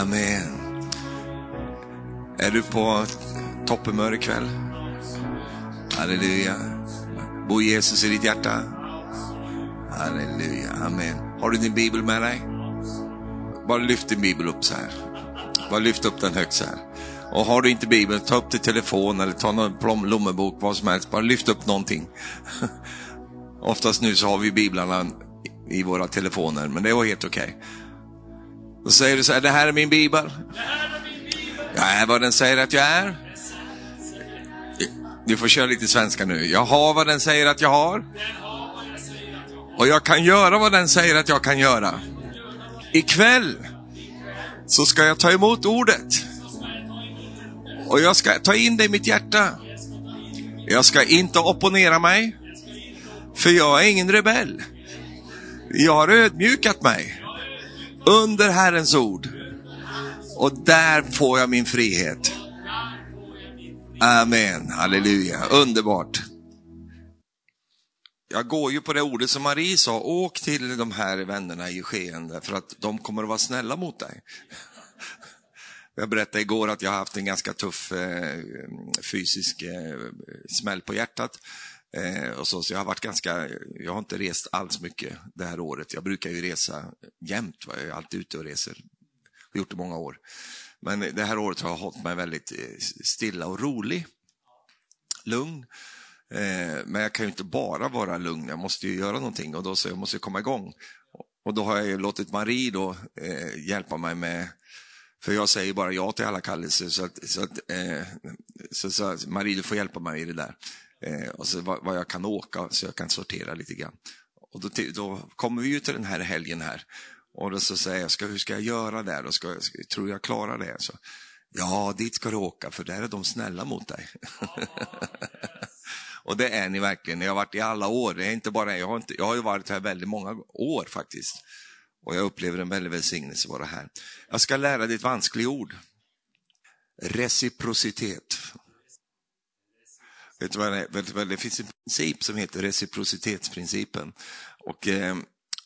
Amen. Är du på topphumör ikväll? Halleluja. Bor Jesus i ditt hjärta? Halleluja, amen. Har du din bibel med dig? Bara lyft din bibel upp så här. Bara lyft upp den högt så här. Och har du inte bibeln, ta upp din telefon eller ta någon lommebok, vad som helst. Bara lyft upp någonting. Oftast nu så har vi biblarna i våra telefoner, men det var helt okej. Okay. Då säger du så här, det här är min bibel. Jag är vad den säger att jag är. Du får köra lite svenska nu. Jag har vad den säger att jag har. Och jag kan göra vad den säger att jag kan göra. Ikväll så ska jag ta emot ordet. Och jag ska ta in det i mitt hjärta. Jag ska inte opponera mig. För jag är ingen rebell. Jag har ödmjukat mig under Herrens ord. Och där får jag min frihet. Amen, halleluja, underbart. Jag går ju på det ordet som Marie sa, åk till de här vännerna i skeende för att de kommer att vara snälla mot dig. Jag berättade igår att jag har haft en ganska tuff eh, fysisk eh, smäll på hjärtat. Eh, och så, så jag har varit ganska, jag har inte rest alls mycket det här året. Jag brukar ju resa jämt, jag är alltid ute och reser. Jag har gjort det många år. Men det här året har jag hållit mig väldigt eh, stilla och rolig. Lugn. Eh, men jag kan ju inte bara vara lugn, jag måste ju göra någonting och då så jag måste komma igång. Och då har jag låtit Marie då eh, hjälpa mig med för jag säger bara ja till alla kallelser, så, att, så, att, eh, så, så Marie du får hjälpa mig i det där. Eh, och så vad, vad, jag kan åka, så jag kan sortera lite grann. Och då, då kommer vi ju till den här helgen här. Och då så säger jag, ska, hur ska jag göra där? Och ska, ska, tror jag klarar det? Så, ja, dit ska du åka, för där är de snälla mot dig. och det är ni verkligen, ni har varit i alla år. Det är inte bara, jag, har inte, jag har ju varit här väldigt många år faktiskt. Och jag upplever en väldig välsignelse att vara här. Jag ska lära dig ett vanskligt ord. Reciprocitet. Vet du vad det. Vet du vad det finns en princip som heter reciprocitetsprincipen. Och, eh,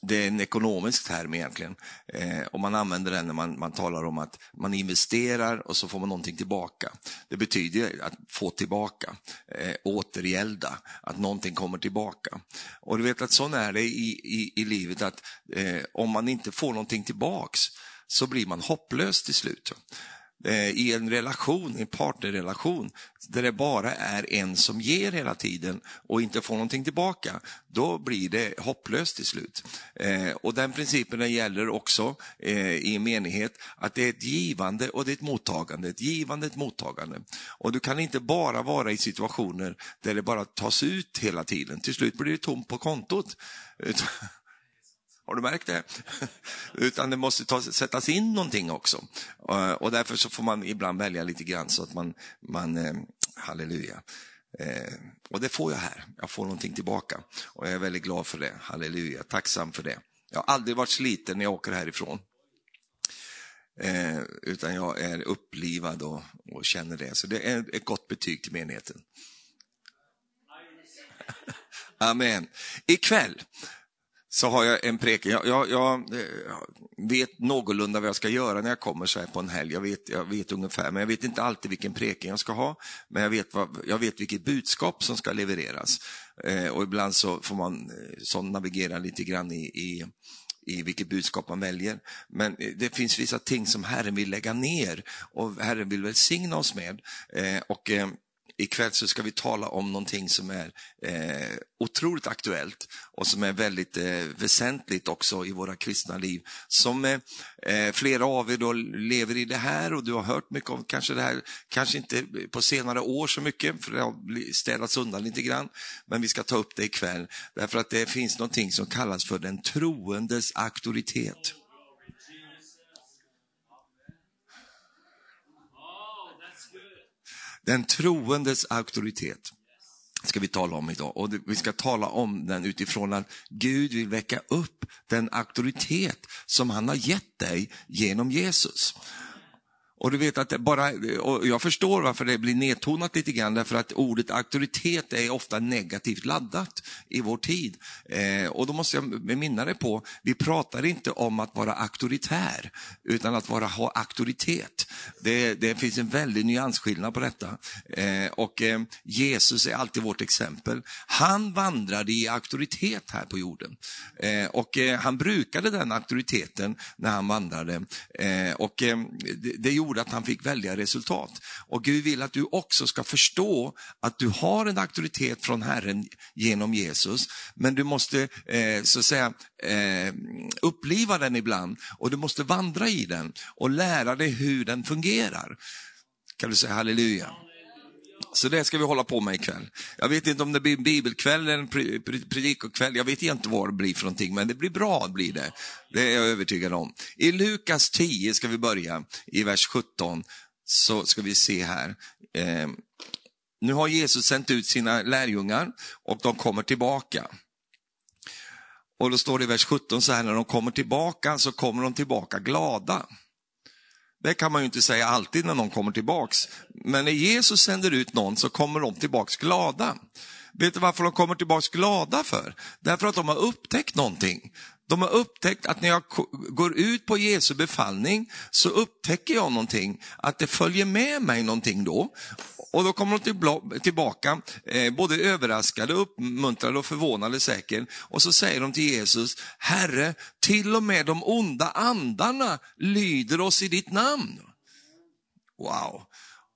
det är en ekonomisk term egentligen. Eh, och man använder den när man, man talar om att man investerar och så får man någonting tillbaka. Det betyder att få tillbaka, eh, återgälda, att någonting kommer tillbaka. Och du vet att så är det i, i, i livet att eh, om man inte får någonting tillbaks så blir man hopplös till slut. Eh, I en relation, en partnerrelation, där det bara är en som ger hela tiden och inte får någonting tillbaka, då blir det hopplöst till slut. Eh, och den principen gäller också eh, i en menighet, att det är ett givande och det är ett mottagande, ett givande och ett mottagande. Och du kan inte bara vara i situationer där det bara tas ut hela tiden, till slut blir det tomt på kontot. Har du märkt det? Utan det måste ta, sättas in någonting också. Eh, och därför så får man ibland välja lite grann så att man, man eh, halleluja. Eh, och det får jag här, jag får någonting tillbaka. Och jag är väldigt glad för det, halleluja, tacksam för det. Jag har aldrig varit sliten när jag åker härifrån. Eh, utan jag är upplivad och, och känner det. Så det är ett gott betyg till menigheten. Amen. Ikväll så har jag en preken. Jag, jag, jag, eh, vet någorlunda vad jag ska göra när jag kommer så här på en helg. Jag vet, jag vet ungefär, men jag vet inte alltid vilken preken jag ska ha. Men jag vet, vad, jag vet vilket budskap som ska levereras. Eh, och ibland så får man eh, så navigera lite grann i, i i vilket budskap man väljer. Men eh, det finns vissa ting som Herren vill lägga ner och Herren vill välsigna oss med. Eh, och eh, ikväll så ska vi tala om någonting som är eh, otroligt aktuellt och som är väldigt eh, väsentligt också i våra kristna liv. Som eh, eh, flera av er då lever i det här och du har hört mycket om kanske det här, kanske inte på senare år så mycket, för det har städats undan lite grann. Men vi ska ta upp det ikväll, därför att det finns någonting som kallas för den troendes auktoritet. Den troendes auktoritet ska vi tala om idag. Och vi ska tala om den utifrån att Gud vill väcka upp den auktoritet som han har gett dig genom Jesus. Och du vet att det bara, och jag förstår varför det blir nedtonat lite grann, därför att ordet auktoritet är ofta negativt laddat i vår tid. Eh, och då måste jag minna dig på, vi pratar inte om att vara auktoritär, utan att vara, ha auktoritet. Det, det finns en väldig nyansskillnad på detta. Eh, och eh, Jesus är alltid vårt exempel. Han vandrade i auktoritet här på jorden. Eh, och eh, han brukade den auktoriteten när han vandrade. Eh, och eh, det, det gjorde gjorde att han fick väldiga resultat. Och Gud vill att du också ska förstå att du har en auktoritet från Herren genom Jesus, men du måste eh, så att säga eh, uppliva den ibland och du måste vandra i den och lära dig hur den fungerar. Kan du säga halleluja? Så det ska vi hålla på med ikväll. Jag vet inte om det blir en bibelkväll eller en predikokväll, jag vet inte vad det blir för någonting, men det blir bra, blir det. Det är jag övertygad om. I Lukas 10 ska vi börja, i vers 17, så ska vi se här. Eh, nu har Jesus sänt ut sina lärjungar och de kommer tillbaka. Och då står det i vers 17 så här, när de kommer tillbaka så kommer de tillbaka glada. Det kan man ju inte säga alltid när någon kommer tillbaks. Men när Jesus sänder ut någon så kommer de tillbaks glada. Vet du varför de kommer tillbaks glada för? Därför att de har upptäckt någonting. De har upptäckt att när jag går ut på Jesu befallning så upptäcker jag någonting, att det följer med mig någonting då. Och då kommer de tillbaka, eh, både överraskade, uppmuntrade och förvånade säkert. Och så säger de till Jesus, Herre, till och med de onda andarna lyder oss i ditt namn. Wow.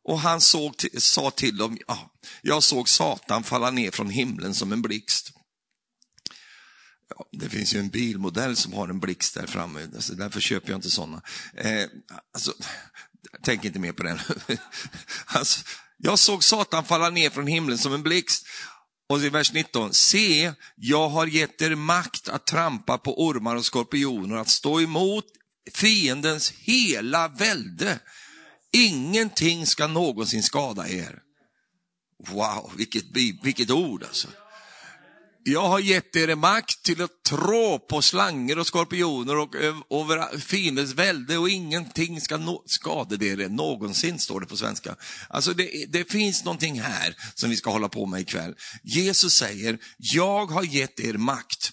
Och han såg, sa till dem, ja, jag såg Satan falla ner från himlen som en blixt. Ja, det finns ju en bilmodell som har en blixt där framme, så därför köper jag inte sådana. Eh, alltså, tänk inte mer på den. alltså, jag såg Satan falla ner från himlen som en blixt. Och i vers 19, se, jag har gett er makt att trampa på ormar och skorpioner, att stå emot fiendens hela välde. Ingenting ska någonsin skada er. Wow, vilket, vilket ord alltså. Jag har gett er makt till att trå på slanger och skorpioner och eh, över fiendens välde och ingenting ska no skada er någonsin, står det på svenska. Alltså det, det finns någonting här som vi ska hålla på med ikväll. Jesus säger, jag har gett er makt.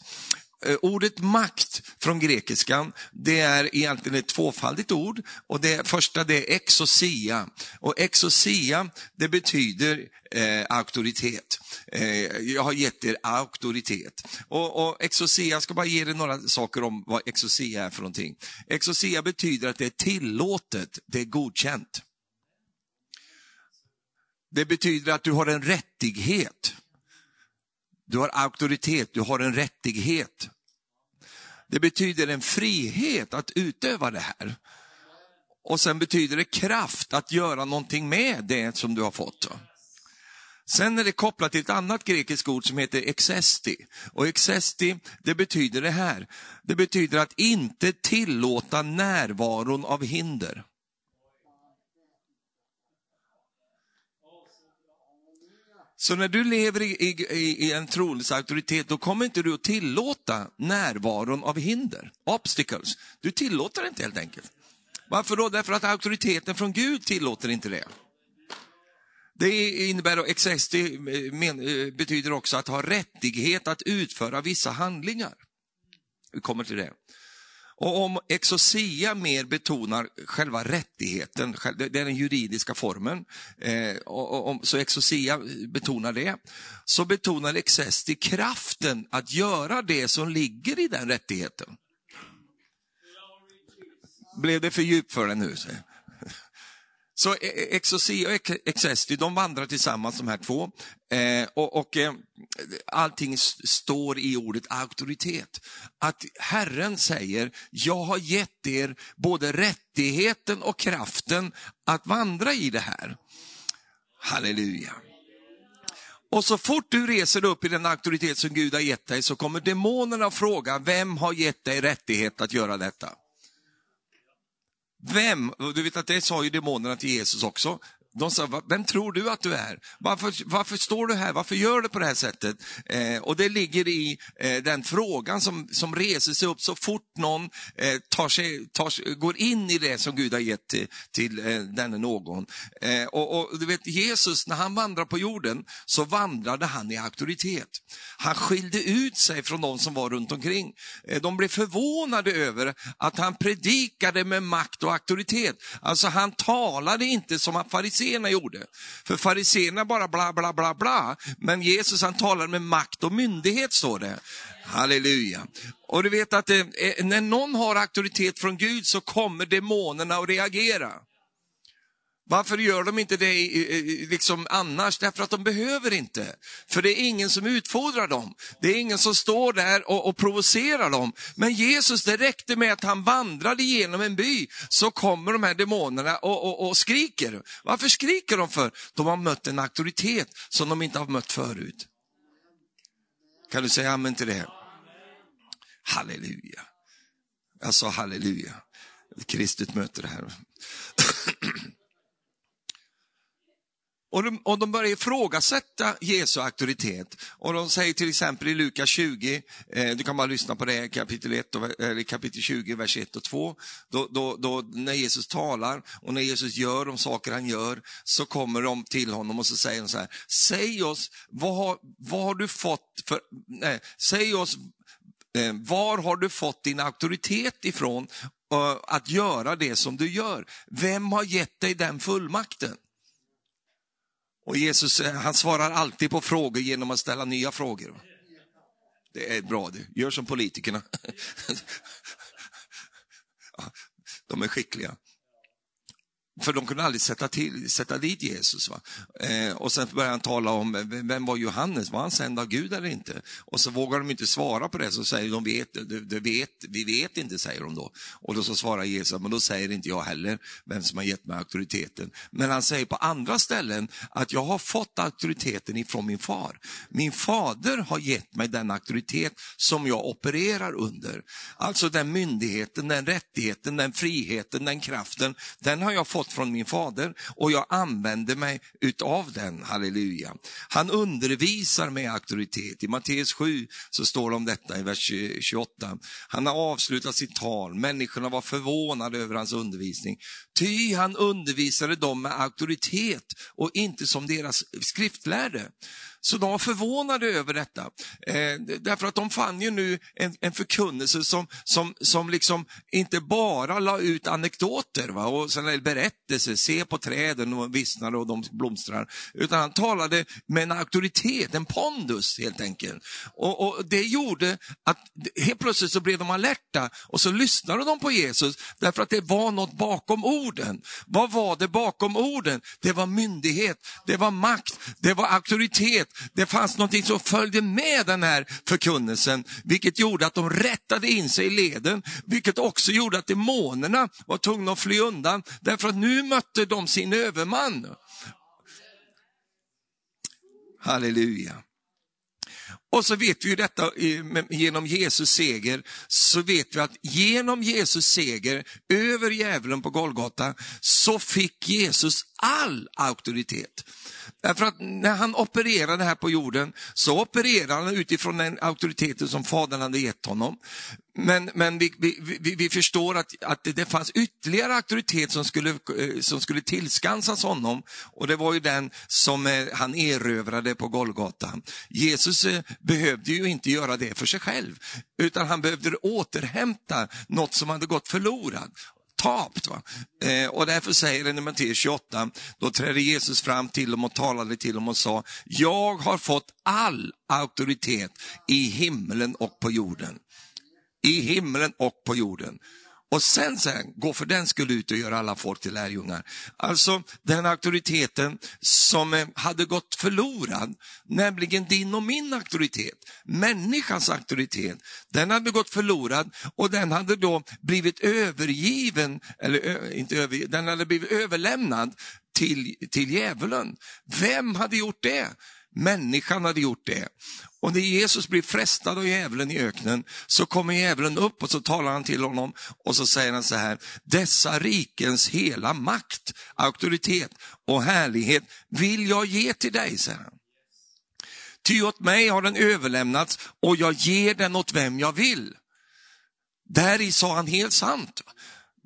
Eh, ordet makt från grekiskan, det är egentligen ett tvåfaldigt ord. Och det första det är exosia. Och exosia, det betyder eh, auktoritet. Eh, jag har gett er auktoritet. Och, och exosia, jag ska bara ge er några saker om vad exosia är för någonting. Exosia betyder att det är tillåtet, det är godkänt. Det betyder att du har en rättighet. Du har auktoritet, du har en rättighet. Det betyder en frihet att utöva det här. Och sen betyder det kraft att göra någonting med det som du har fått. Sen är det kopplat till ett annat grekiskt ord som heter exesti. Och exesti, det betyder det här. Det betyder att inte tillåta närvaron av hinder. Så när du lever i, i, i en troendes auktoritet, då kommer inte du att tillåta närvaron av hinder, obstacles. Du tillåter det inte helt enkelt. Varför då? Därför att auktoriteten från Gud tillåter inte det. Det innebär, exesti eh, eh, betyder också att ha rättighet att utföra vissa handlingar. Vi kommer till det. Och om exosia mer betonar själva rättigheten, det är den juridiska formen, eh, så exosia betonar det, så betonar exesti kraften att göra det som ligger i den rättigheten. Blev det för djupt för dig nu? Så e-, e- exosia e och exesti, de vandrar tillsammans de här två. Eh, och, och eh, allting står i ordet auktoritet. Att Herren säger, jag har gett er både rättigheten och kraften att vandra i det här. Halleluja. Och så fort du reser upp i den auktoritet som Gud har gett dig så kommer demonerna fråga, vem har gett dig rättighet att göra detta? Vem, du vet att det sa ju demonerna till Jesus också, de sa, vem tror du att du är? Varför, varför står du här? Varför gör du på det här sättet? Eh, och det ligger i eh, den frågan som, som reser sig upp så fort någon eh, tar sig, tar sig, går in i det som Gud har gett till, till eh, denne någon. Eh, och, och, du vet, Jesus, när han vandrade på jorden, så vandrade han i auktoritet. Han skilde ut sig från de som var runt omkring. Eh, de blev förvånade över att han predikade med makt och auktoritet. Alltså han talade inte som fariseerna gjorde. För fariseerna bara bla bla bla bla. Men Jesus han talade med makt och myndighet står det. Halleluja. Och du vet att eh, eh när någon har auktoritet från Gud så kommer demonerna att reagera. Varför gör de inte det liksom annars? Därför att de behöver inte. För det är ingen som utfordrar dem. Det är ingen som står där och, och provocerar dem. Men Jesus, det räckte med att han vandrade genom en by, så kommer de här demonerna och, och, och skriker. Varför skriker de för? De har mött en auktoritet som de inte har mött förut. Kan du säga amen till det? Halleluja. Jag sa halleluja. Kristet möter det här. Och de, och de börjar ifrågasätta Jesu auktoritet. Och de säger till exempel i Lukas 20, eh, du kan bara lyssna på det, kapitel, 1 och, eller kapitel 20, vers 1 och 2. Då, då, då, när Jesus talar och när Jesus gör de saker han gör, så kommer de till honom och så säger de så här, säg oss, vad har, vad har du fått för, nej, säg oss, eh, var har du fått din auktoritet ifrån eh, att göra det som du gör? Vem har gett dig den fullmakten? Och Jesus eh, han svarar alltid på frågor genom att ställa nya frågor. Det är bra det, gör som politikerna. De är skickliga. För de kunde aldrig sätta, till, sätta dit Jesus. Va? Eh, och sen började han tala om, eh, vem var Johannes, var han sänd av Gud eller inte? Och så vågar de inte svara på det, så säger de, vet, de, de vet, vi vet inte, säger de då. Och då så svarar Jesus, men då säger inte jag heller vem som har gett mig auktoriteten. Men han säger på andra ställen att jag har fått auktoriteten ifrån min far. Min fader har gett mig den auktoritet som jag opererar under. Alltså den myndigheten, den rättigheten, den friheten, den kraften, den har jag fått fått från min fader och jag använder mig utav den, halleluja. Han undervisar med auktoritet. I Matteus 7 så står det om detta i vers 28. Han har avslutat sitt tal, människorna var förvånade över hans undervisning. Ty han undervisade dem med auktoritet och inte som deras skriftlärde. Så de var förvånade över detta. Eh, därför att de fann ju nu en, en förkunnelse som, som, som liksom inte bara la ut anekdoter va? och sådana berättelser, se på träden, och vissnar och de blomstrar. Utan han talade med en auktoritet, en pondus helt enkelt. Och, och Det gjorde att helt plötsligt så blev de alerta och så lyssnade de på Jesus därför att det var något bakom orden. Vad var det bakom orden? Det var myndighet, det var makt, det var auktoritet, det fanns någonting som följde med den här förkunnelsen, vilket gjorde att de rättade in sig i leden, vilket också gjorde att demonerna var tvungna att fly undan, därför att nu mötte de sin överman. Halleluja. Och så vet vi ju detta genom Jesus seger, så vet vi att genom Jesus seger över djävulen på Golgata så fick Jesus all auktoritet. Därför att när han opererade här på jorden så opererade han utifrån den auktoriteten som Fadern hade gett honom. Men, men vi, vi, vi förstår att, att det fanns ytterligare auktoritet som skulle, eh, som skulle tillskansas honom och det var ju den som eh, han erövrade på Golgata. Jesus eh, behövde ju inte göra det för sig själv, utan han behövde återhämta något som hade gått förlorat tapt. Va? Eh, och därför säger den i Matteus 28, då trädde Jesus fram till dem och talade till dem och sa, jag har fått all auktoritet i himlen och på jorden. I himlen och på jorden. Och sen, sen gå för den skulle ut och göra alla folk till lärjungar. Alltså den auktoriteten som eh, hade gått förlorad, nämligen din och min auktoritet, människans auktoritet, den hade gått förlorad och den hade då blivit övergiven, eller inte övergiven, den hade blivit överlämnad till, till djävulen. Vem hade gjort det? Människan hade gjort det. Och när Jesus blir frestad av djävulen i öknen så kommer djävulen upp och så talar han till honom och så säger han så här, dessa rikens hela makt, auktoritet och härlighet vill jag ge till dig, säger han. Ty åt mig har den överlämnats och jag ger den åt vem jag vill. Där i sa han helt sant.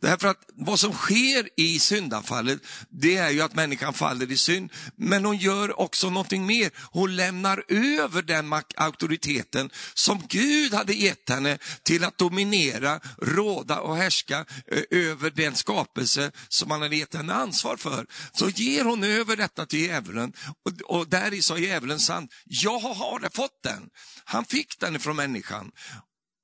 Därför att vad som sker i syndafallet, det är ju att människan faller i synd. Men hon gör också någonting mer. Hon lämnar över den auktoriteten som Gud hade gett henne till att dominera, råda och härska eh, över den skapelse som han hade gett henne ansvar för. Så ger hon över detta till djävulen och, och där i sa djävulen sant, jag har fått den. Han fick den ifrån människan.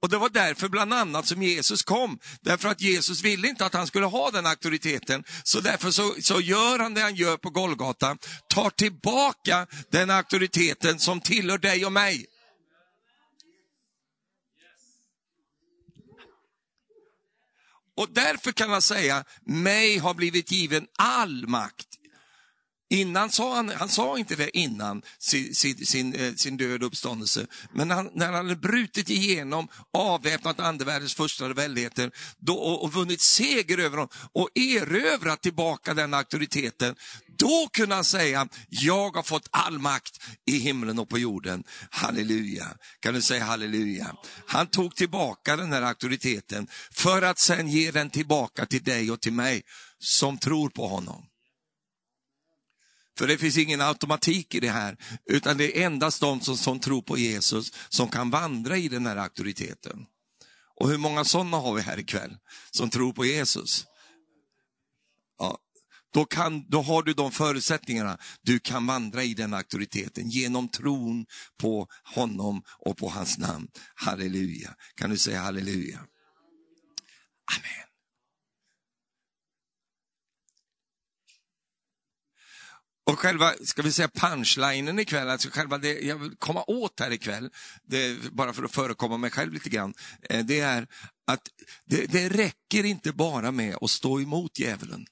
Och det var därför bland annat som Jesus kom. Därför att Jesus ville inte att han skulle ha den auktoriteten. Så därför så, så gör han det han gör på Golgata. Tar tillbaka den auktoriteten som tillhör dig och mig. Och därför kan han säga, mig har blivit given all makt Innan sa han, han sa inte det innan sin, sin, sin, sin död och uppståndelse, men han, när han hade brutit igenom, avväpnat andevärldens första väldigheter då, och, och vunnit seger över dem och erövrat tillbaka den auktoriteten, då kunde han säga, jag har fått all makt i himlen och på jorden. Halleluja. Kan du säga halleluja? Han tog tillbaka den här auktoriteten för att sen ge den tillbaka till dig och till mig som tror på honom. För det finns ingen automatik i det här, utan det är endast de som, som tror på Jesus som kan vandra i den här auktoriteten. Och hur många sådana har vi här ikväll som tror på Jesus? Ja, då, kan, då har du de förutsättningarna. Du kan vandra i den auktoriteten genom tron på honom och på hans namn. Halleluja. Kan du säga halleluja? Amen. Och själva, ska vi säga punchlinen ikväll, alltså själva det jag vill komma åt här ikväll, det, bara för att förekomma mig själv lite grann, eh, det är att det, det räcker inte bara med att stå emot djävulen.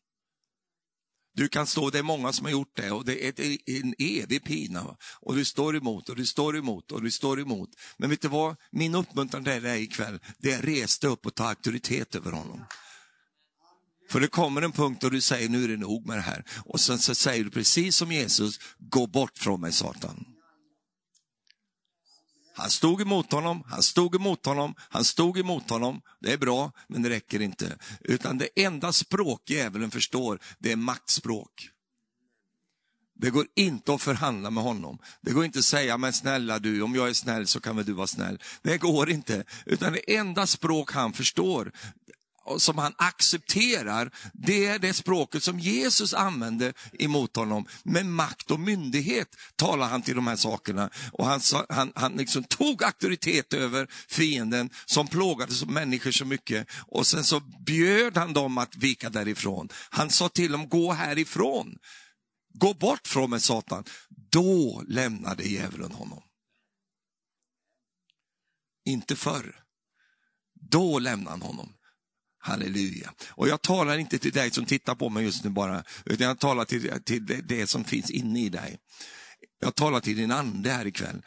Du kan stå, det är många som har gjort det och det är en evig pina. Och du står emot och du står emot och du står emot. Men vet du vad, min uppmuntran till dig ikväll, det är resta upp och ta auktoritet över honom. För det kommer en punkt då du säger, nu är det nog med det här. Och sen så säger du precis som Jesus, gå bort från mig Satan. Han stod emot honom, han stod emot honom, han stod emot honom. Det är bra, men det räcker inte. Utan det enda språk djävulen förstår, det är maktspråk. Det går inte att förhandla med honom. Det går inte att säga, men snälla du, om jag är snäll så kan väl du vara snäll. Det går inte. Utan det enda språk han förstår, som han accepterar, det är det språket som Jesus använde emot honom. Med makt och myndighet talar han till de här sakerna. Och han, han, han liksom tog auktoritet över fienden som plågade människor så mycket. Och sen så bjöd han dem att vika därifrån. Han sa till dem, gå härifrån. Gå bort från mig Satan. Då lämnade djävulen honom. Inte förr. Då lämnade han honom. Halleluja. Och jag talar inte till dig som tittar på mig just nu bara, utan jag talar till, till det, det som finns inne i dig. Jag talar till din ande här ikväll.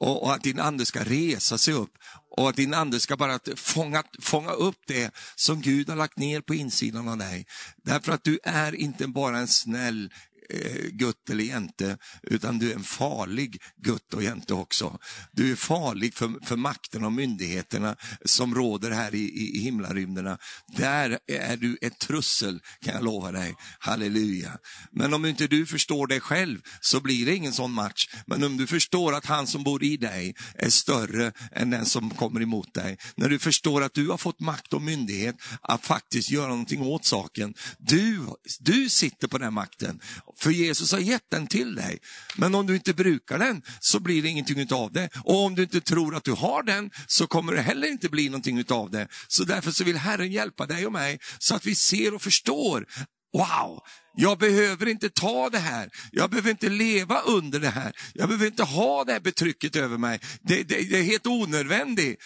Och, och att din ande ska resa sig upp och att din ande ska bara fånga, fånga upp det som Gud har lagt ner på insidan av dig. Därför att du är inte bara en snäll Eh, gutt eller jänte, utan du är en farlig gutt och jänte också. Du är farlig för, för makten och myndigheterna som råder här i, i, i himlarymderna. Där är du ett trussel, kan jag lova dig. Halleluja. Men om inte du förstår dig själv så blir det ingen sån match. Men om du förstår att han som bor i dig är större än den som kommer emot dig. När du förstår att du har fått makt och myndighet att faktiskt göra någonting åt saken. Du, du sitter på den makten för Jesus har gett den till dig. Men om du inte brukar den så blir det ingenting av det. Och om du inte tror att du har den så kommer det heller inte bli någonting av det. Så därför så vill Herren hjälpa dig och mig så att vi ser och förstår. Wow, jag behöver inte ta det här. Jag behöver inte leva under det här. Jag behöver inte ha det här betrycket över mig. Det, det, det är helt onödvändigt.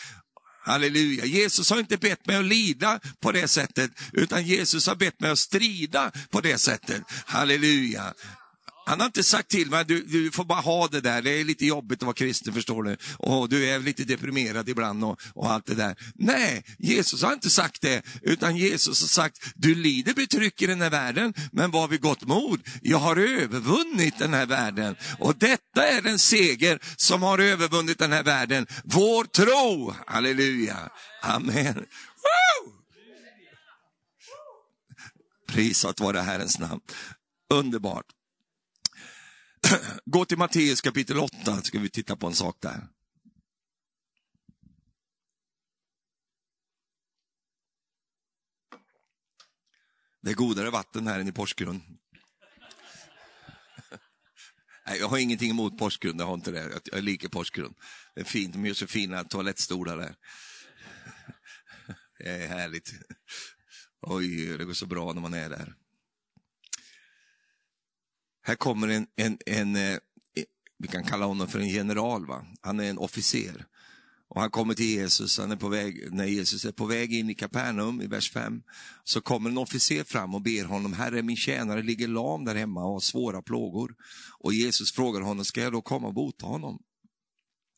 Halleluja. Jesus har inte bett mig att lida på det sättet, utan Jesus har bett mig att strida på det sättet. Halleluja. Han har inte sagt till mig, du, du får bara ha det där, det är lite jobbigt att vara kristen förstår du. Och du är lite deprimerad ibland och, och allt det där. Nej, Jesus har inte sagt det, utan Jesus har sagt, du lider betryck i den här världen, men var vid gott mod. Jag har övervunnit den här världen. Och detta är den seger som har övervunnit den här världen. Vår tro. Halleluja. Amen. Woo! Prisat vare Herrens namn. Underbart. Gå till Matteus kapitel 8, så ska vi titta på en sak där. Det är godare vatten här än i Porsgrunn. Nej, jag har ingenting emot Porsgrunn, jag har inte det. Jag liker Porsgrunn. Det är fint, de gör så fina toalettstolar där. Det är härligt. Oj, det går så bra när man är där. Här kommer en, en, en, eh, e, vi kan kalla honom för en general, va? han är en officer. Och han kommer till Jesus, han är på väg, när Jesus är på väg in i Kapernaum i vers 5, så kommer en officer fram och ber honom, Herre min tjänare ligger lam där hemma och har svåra plågor. Och Jesus frågar honom, ska jag då komma och bota honom?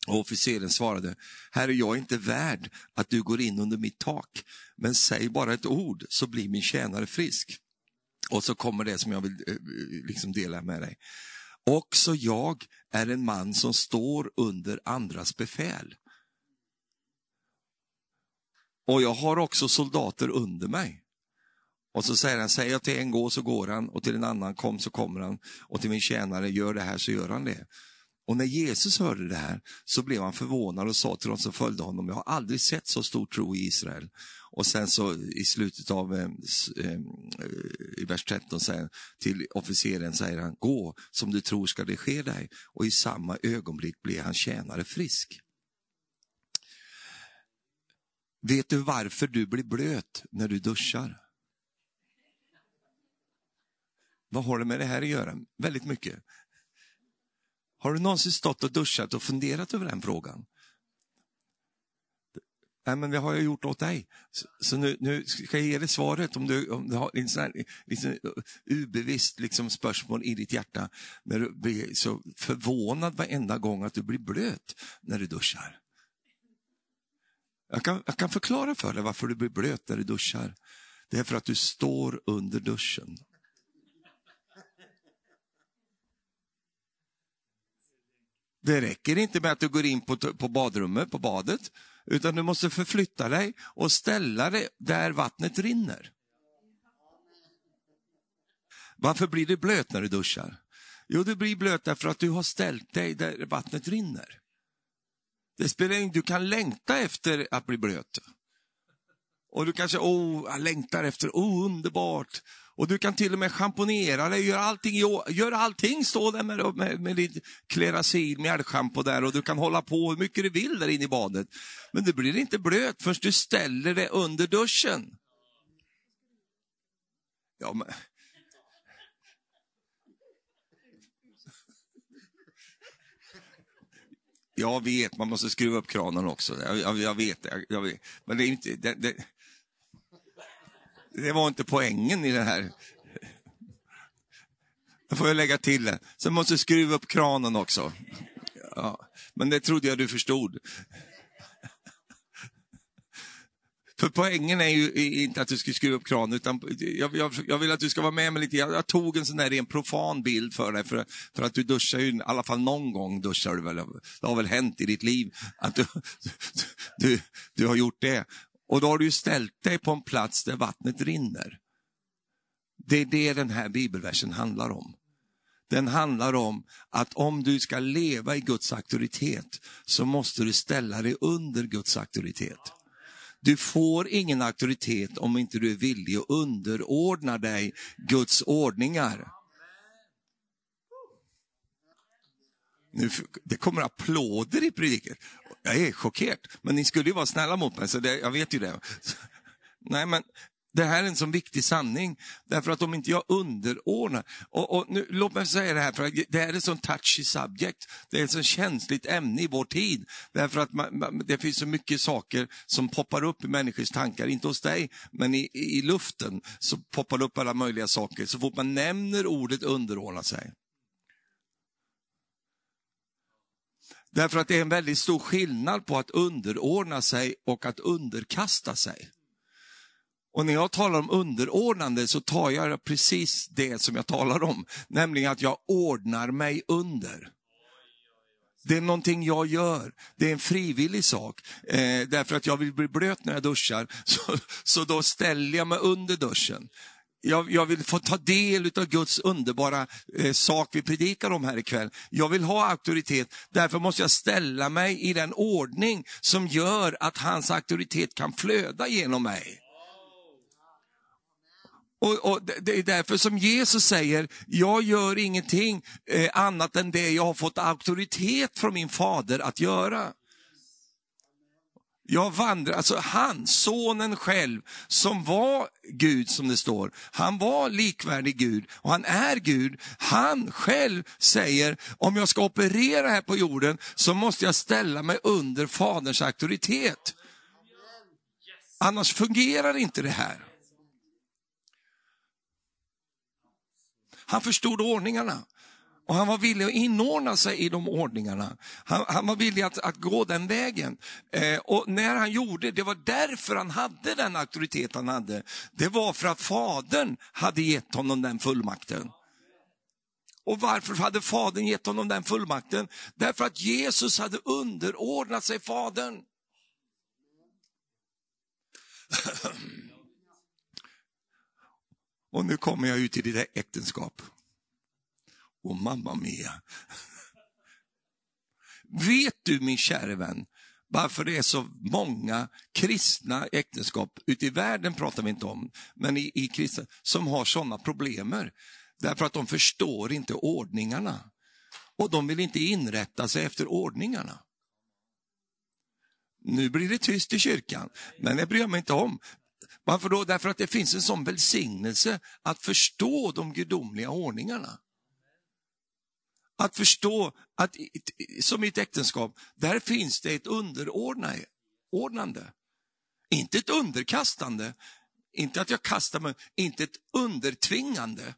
Och officeren svarade, Herre jag är inte värd att du går in under mitt tak, men säg bara ett ord så blir min tjänare frisk. Och så kommer det som jag vill eh, liksom dela med dig. Också jag är en man som står under andras befäl. Och jag har också soldater under mig. Och så säger han, säger jag till en gå så går han och till en annan kom så kommer han och till min tjänare gör det här så gör han det. Och när Jesus hörde det här så blev han förvånad och sa till de som följde honom, jag har aldrig sett så stor tro i Israel. Och sen så i slutet av eh, eh, eh i vers 13 säger till officeren säger han, gå som du tror ska det ske dig. Och i samma ögonblick blir han tjänare frisk. Vet du varför du blir blöt när du duschar? Vad har det med det här att göra? Väldigt mycket. Har du någonsin stått och duschat och funderat över den frågan? Nej, men det har jag gjort åt dig. Så, så nu, nu, ska jag ge dig svaret om du, om du har en sån här liksom, ubevisst liksom, spörsmål i ditt hjärta. När du blir så förvånad varenda gång att du blir blöt när du duschar. Jag kan, jag kan förklara för dig varför du blir blöt när du duschar. Det är för att du står under duschen. Det räcker inte med att du går in på, på badrummet, på badet, utan du måste förflytta dig och ställa dig där vattnet rinner. Varför blir du blöt när du duschar? Jo, du blir blöt därför att du har ställt dig där vattnet rinner. Det spelar ingen du kan längta efter att bli blöt. Och du kanske, åh, jag längtar efter, åh, underbart. Och du kan till och med schamponera dig, göra allting, gör allting, stå där med, med, med ditt Klerasil mjällschampo där och du kan hålla på hur mycket du vill där inne i badet. Men du blir inte blöt förrän du ställer dig under duschen. Ja, men... Jag vet, man måste skruva upp kranen också. Jag, jag, jag vet, jag, jag, vet. Men det är inte... Det, det, det var inte poängen i det här. Då får jag lägga till det. Sen måste jag skruva upp kranen också. Ja, men det trodde jag du förstod. För poängen är ju inte att du ska skruva upp kranen, utan jag, jag, jag, vill att du ska vara med mig lite. Jag, jag tog en sån där ren profan bild för dig, för, för att du duschar ju, i alla fall någon gång duschar du väl. Det har väl hänt i ditt liv att du, du, du har gjort det. Och då har du ställt dig på en plats där vattnet rinner. Det är det den här bibelversen handlar om. Den handlar om att om du ska leva i Guds auktoritet så måste du ställa dig under Guds auktoritet. Du får ingen auktoritet om inte du är villig att underordna dig Guds ordningar. Nu, det kommer applåder i prediken. Jag är chockerad, men ni skulle ju vara snälla mot mig, så det, jag vet ju det. Nej, men det här är en sån viktig sanning, därför att om inte jag underordnar, och, och nu, låt mig säga det här, för det här är ett sånt touchy subject, det är ett så känsligt ämne i vår tid, därför att man, man, det finns så mycket saker som poppar upp i människors tankar, inte hos dig, men i, i luften så poppar det upp alla möjliga saker, så fort man nämner ordet underordna sig. Därför att det är en väldigt stor skillnad på att underordna sig och att underkasta sig. Och när jag talar om underordnande så tar jag precis det som jag talar om, nämligen att jag ordnar mig under. Det är någonting jag gör, det är en frivillig sak. Eh, därför att jag vill bli blöt när jag duschar, så, så då ställer jag mig under duschen. Jag, jag, vill få ta del av Guds underbara eh, sak vi predikar om här ikväll. Jag vill ha auktoritet, därför måste jag ställa mig i den ordning som gör att hans auktoritet kan flöda genom mig. Och, och, Det är därför som Jesus säger, jag gör ingenting eh, annat än det jag har fått auktoritet från min fader att göra. Jag vandrar, alltså han, sonen själv, som var Gud som det står. Han var likvärdig Gud och han är Gud. Han själv säger, om jag ska operera här på jorden så måste jag ställa mig under faderns auktoritet. Annars fungerar inte det här. Han förstod ordningarna. Och han var villig att inordna sig i de ordningarna. Han, han var villig att, att, gå den vägen. Eh, och när han gjorde det, var därför han hade den auktoritet han hade. Det var för att fadern hade gett honom den fullmakten. Och varför hade fadern gett honom den fullmakten? Därför att Jesus hade underordnat sig fadern. Och nu kommer jag ut i ditt äktenskap. Och mamma mia. Vet du min käre vän, varför det är så många kristna äktenskap, ute i världen pratar vi inte om, men i, i kristna, som har sådana problemer. Därför att de förstår inte ordningarna. Och de vill inte inrätta sig efter ordningarna. Nu blir det tyst i kyrkan, men det bryr jag mig inte om. Varför då? Därför att det finns en sån välsignelse att förstå de gudomliga ordningarna. Att förstå att som i ett äktenskap, där finns det ett underordnande. Inte ett underkastande, inte att jag kastar mig, inte ett undertvingande,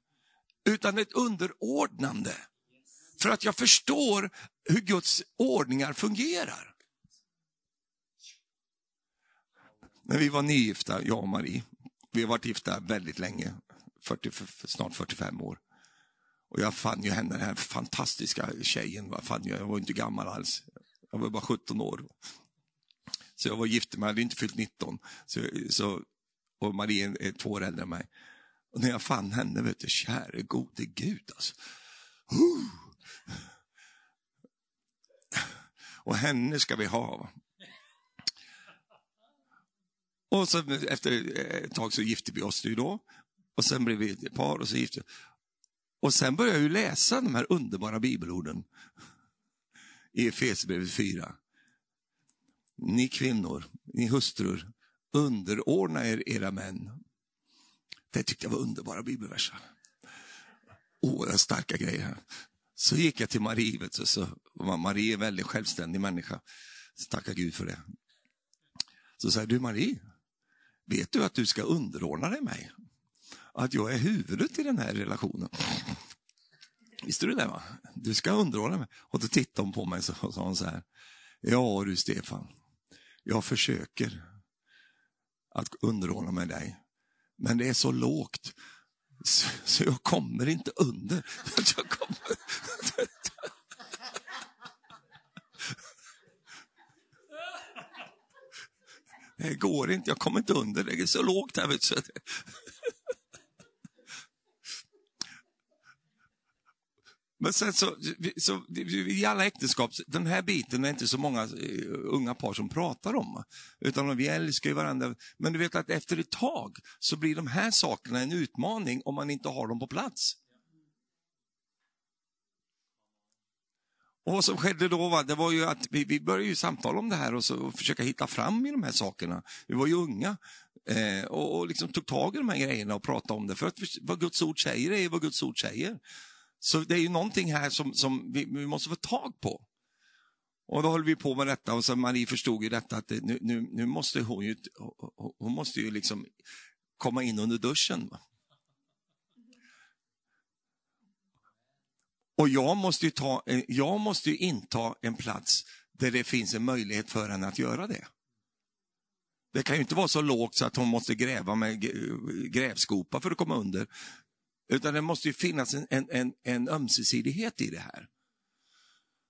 utan ett underordnande. För att jag förstår hur Guds ordningar fungerar. När vi var nygifta, jag och Marie, vi har varit gifta väldigt länge, 40, snart 45 år. Och jag fann ju henne, den här fantastiska tjejen, fann jag, jag var inte gammal alls. Jag var bara 17 år. Så jag var gift, men jag hade inte fyllt 19. Så, så, och Marie är två år äldre än mig. Och när jag fann henne, vet du, käre gode Gud alltså. Uh. Och henne ska vi ha. Och så efter ett tag så gifte vi oss ju då. Och sen blev vi ett par och så gifte vi och sen började jag ju läsa de här underbara bibelorden i Efesierbrevet 4. Ni kvinnor, ni hustrur, underordna er era män. Det tyckte jag var underbara bibelverser. Oerhört starka grejer. Så gick jag till Marie, vet du, så, Marie är en väldigt självständig människa. Så tacka Gud för det. Så sa du Marie, vet du att du ska underordna dig mig? Att jag är huvudet i den här relationen. Visste du det? va? Du ska underordna mig. Och då tittade hon på mig och sa hon så här. Ja du Stefan, jag försöker att underordna mig dig. Men det är så lågt så jag kommer inte under. Jag kommer... Det går inte, jag kommer inte under, det är så lågt här. Vet du. Men sen så, så, i alla äktenskap, den här biten är inte så många eh, unga par som pratar om. Utan vi älskar ju varandra. Men du vet att efter ett tag så blir de här sakerna en utmaning om man inte har dem på plats. Och vad som skedde då va, det var ju att vi, vi började ju samtala om det här och, så, och försöka hitta fram i de här sakerna. Vi var ju unga eh, och, och liksom tog tag i de här grejerna och pratade om det. För att vad Guds ord säger är vad Guds ord säger. Så det är ju någonting här som, som vi, vi, måste få tag på. Och då höll vi på med detta och så Marie förstod ju detta att det, nu, nu, nu, måste hon ju, hon måste ju liksom komma in under duschen. Och jag måste, ju ta, eh, jag måste ju inta en plats där det finns en möjlighet för henne att göra det. Det kan ju inte vara så lågt så att hon måste gräva med grävskopa för att komma under. Utan det måste ju finnas en, en, en, en ömsesidighet i det här.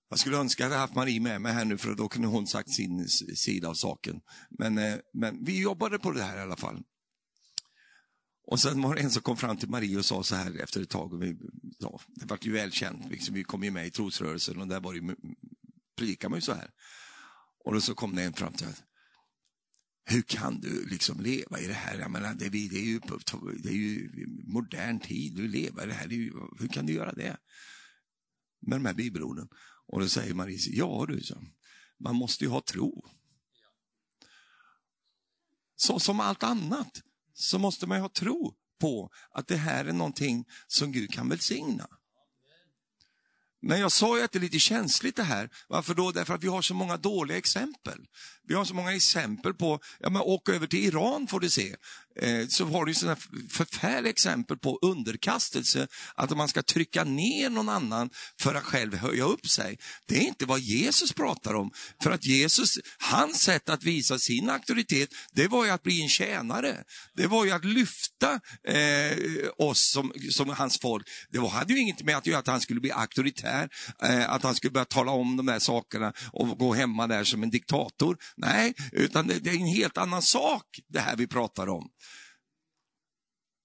Jag skulle önska att jag hade haft Marie med mig här nu för då kunde hon sagt sin sida av saken. Men, eh, men vi jobbade på det här i alla fall. Och sen var det en som kom fram till Marie och sa så här efter ett tag, och vi, ja, det var ju välkänt, liksom, vi kom ju med i trosrörelsen och där var det, predikar man ju så här. Och då så kom det en fram till att hur kan du liksom leva i det här? Jag menar, det, det, är ju, det är ju modern tid, du lever i det här. Det ju, hur kan du göra det? Med de här bibelorden. Och då säger Marie, ja du, så, man måste ju ha tro. Så som allt annat så måste man ju ha tro på att det här är någonting som Gud kan välsigna. Men jag sa ju att det är lite känsligt det här. Varför då? Därför att vi har så många dåliga exempel. Vi har så många exempel på, ja men åk över till Iran får du se. Eh, så har du sådana förfärliga exempel på underkastelse, att man ska trycka ner någon annan för att själv höja upp sig. Det är inte vad Jesus pratar om. För att Jesus, hans sätt att visa sin auktoritet, det var ju att bli en tjänare. Det var ju att lyfta eh, oss som, som hans folk. Det hade ju inget med att göra att han skulle bli auktoritär, där, eh, att han skulle börja tala om de där sakerna och gå hemma där som en diktator. Nej, utan det, är en helt annan sak det här vi pratar om.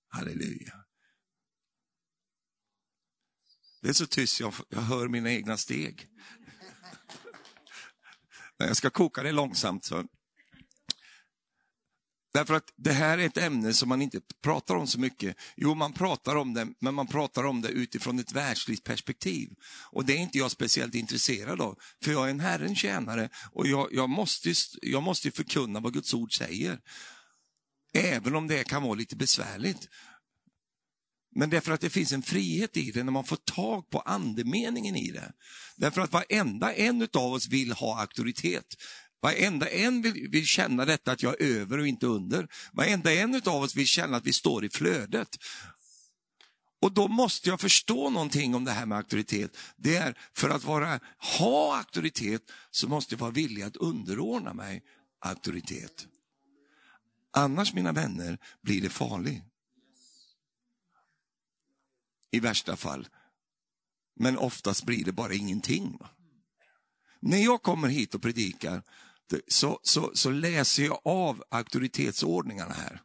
Halleluja. Det är så tyst, jag, jag hör mina egna steg. Jag ska koka det långsamt så Därför att det här är ett ämne som man inte pratar om så mycket. Jo, man pratar om det, men man pratar om det utifrån ett världsligt perspektiv. Och det är inte jag speciellt intresserad av, för jag är en Herrens tjänare och jag, jag, måste, jag måste förkunna vad Guds ord säger. Även om det kan vara lite besvärligt. Men därför att det finns en frihet i det när man får tag på andemeningen i det. Därför att varenda en av oss vill ha auktoritet. Varenda en vill, vill känna detta att jag är över och inte under. Varenda en av oss vill känna att vi står i flödet. Och då måste jag förstå någonting om det här med auktoritet. Det är för att vara, ha auktoritet så måste jag vara villig att underordna mig auktoritet. Annars, mina vänner, blir det farligt. I värsta fall. Men oftast blir det bara ingenting. När jag kommer hit och predikar så, så, så läser jag av auktoritetsordningarna här.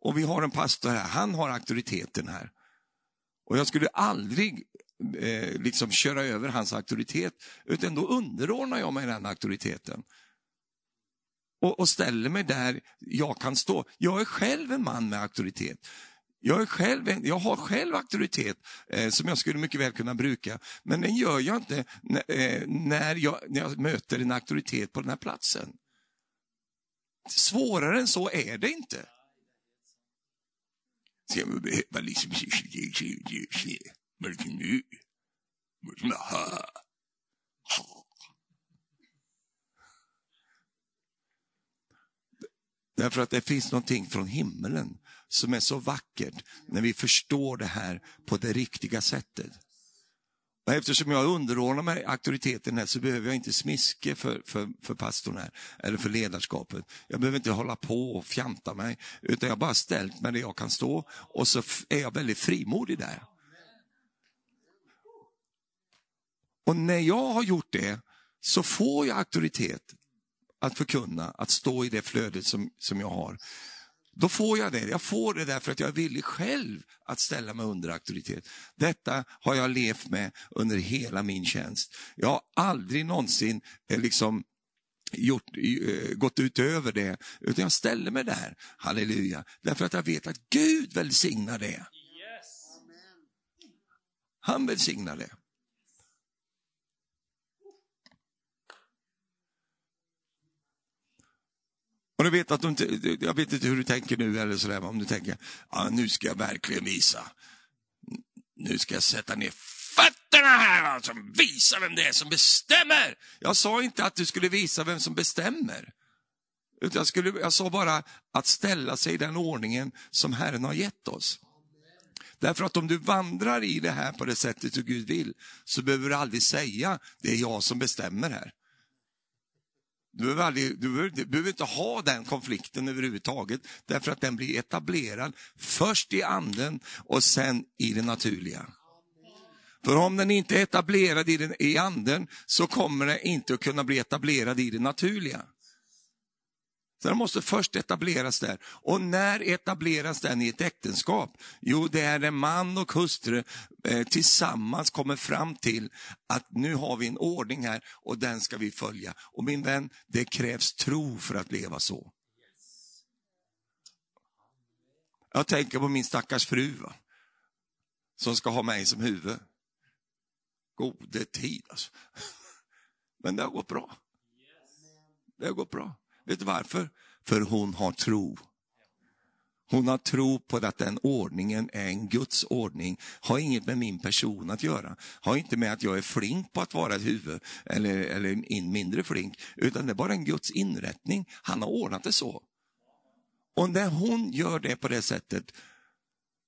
Och vi har en pastor här, han har auktoriteten här. Och jag skulle aldrig eh, liksom köra över hans auktoritet, utan då underordnar jag mig den auktoriteten. Och, och ställer mig där jag kan stå. Jag är själv en man med auktoritet. Jag, är själv, jag har själv auktoritet eh, som jag skulle mycket väl kunna bruka, men den gör jag inte eh, när, jag, när jag möter en auktoritet på den här platsen. Svårare än så är det inte. Liksom, Därför att det finns någonting från himmelen som är så vackert när vi förstår det här på det riktiga sättet. Och eftersom jag underordnar mig auktoriteten här så behöver jag inte smiske för, för, för pastorn här, eller för ledarskapet. Jag behöver inte hålla på och fjanta mig, utan jag har bara ställt mig där jag kan stå och så är jag väldigt frimodig där. Och när jag har gjort det så får jag auktoritet att förkunna, att stå i det flödet som, som jag har. Då får jag det. Jag får det därför att jag är villig själv att ställa mig under auktoritet. Detta har jag levt med under hela min tjänst. Jag har aldrig någonsin eh, liksom gjort, eh, gått utöver det, utan jag ställer mig där, halleluja, därför att jag vet att Gud välsignar det. Han välsignar det. Och du vet att du inte, jag vet inte hur du tänker nu, eller sådär, om du tänker, ah, nu ska jag verkligen visa. Nu ska jag sätta ner fötterna här, alltså, visa vem det är som bestämmer. Jag sa inte att du skulle visa vem som bestämmer. Utan jag, skulle, jag sa bara att ställa sig i den ordningen som Herren har gett oss. Därför att om du vandrar i det här på det sättet som Gud vill, så behöver du aldrig säga, det är jag som bestämmer här. Du behöver, aldrig, du, behöver, du behöver, inte ha den konflikten överhuvudtaget, därför att den blir etablerad först i anden och sen i det naturliga. För om den inte är etablerad i, den, i anden så kommer den inte att kunna bli etablerad i det naturliga. Så den måste först etableras där. Och när etableras den i ett äktenskap? Jo, det är när man och hustru eh, tillsammans kommer fram till att nu har vi en ordning här och den ska vi följa. Och min vän, det krävs tro för att leva så. Jag tänker på min stackars fru, va? som ska ha mig som huvud. Gode tid alltså. Men det har gått bra. Det har gått bra. Vet du varför? För hon har tro. Hon har tro på att den ordningen är en Guds ordning, har inget med min person att göra. Har inte med att jag är flink på att vara ett huvud eller, eller in mindre flink, utan det är bara en Guds inrättning. Han har ordnat det så. Och när hon gör det på det sättet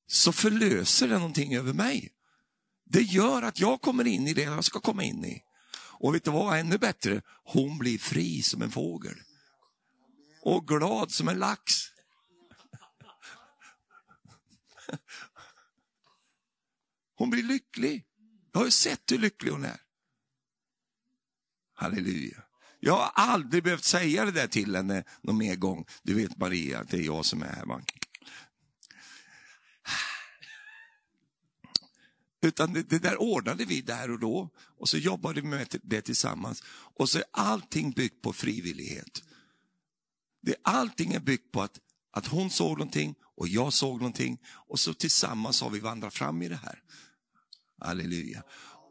så förlöser det någonting över mig. Det gör att jag kommer in i det jag ska komma in i. Och vet du vad, ännu bättre, hon blir fri som en fågel och glad som en lax. Hon blir lycklig. Jag har ju sett hur lycklig hon är. Halleluja. Jag har aldrig behövt säga det där till henne någon mer gång. Du vet Maria, det är jag som är här. Man. Utan det, det, där ordnade vi där och då och så jobbade vi med det tillsammans. Och så är allting byggt på frivillighet. Det, allting är byggt på att, att hon såg någonting och jag såg någonting och så tillsammans har vi vandrat fram i det här. Halleluja.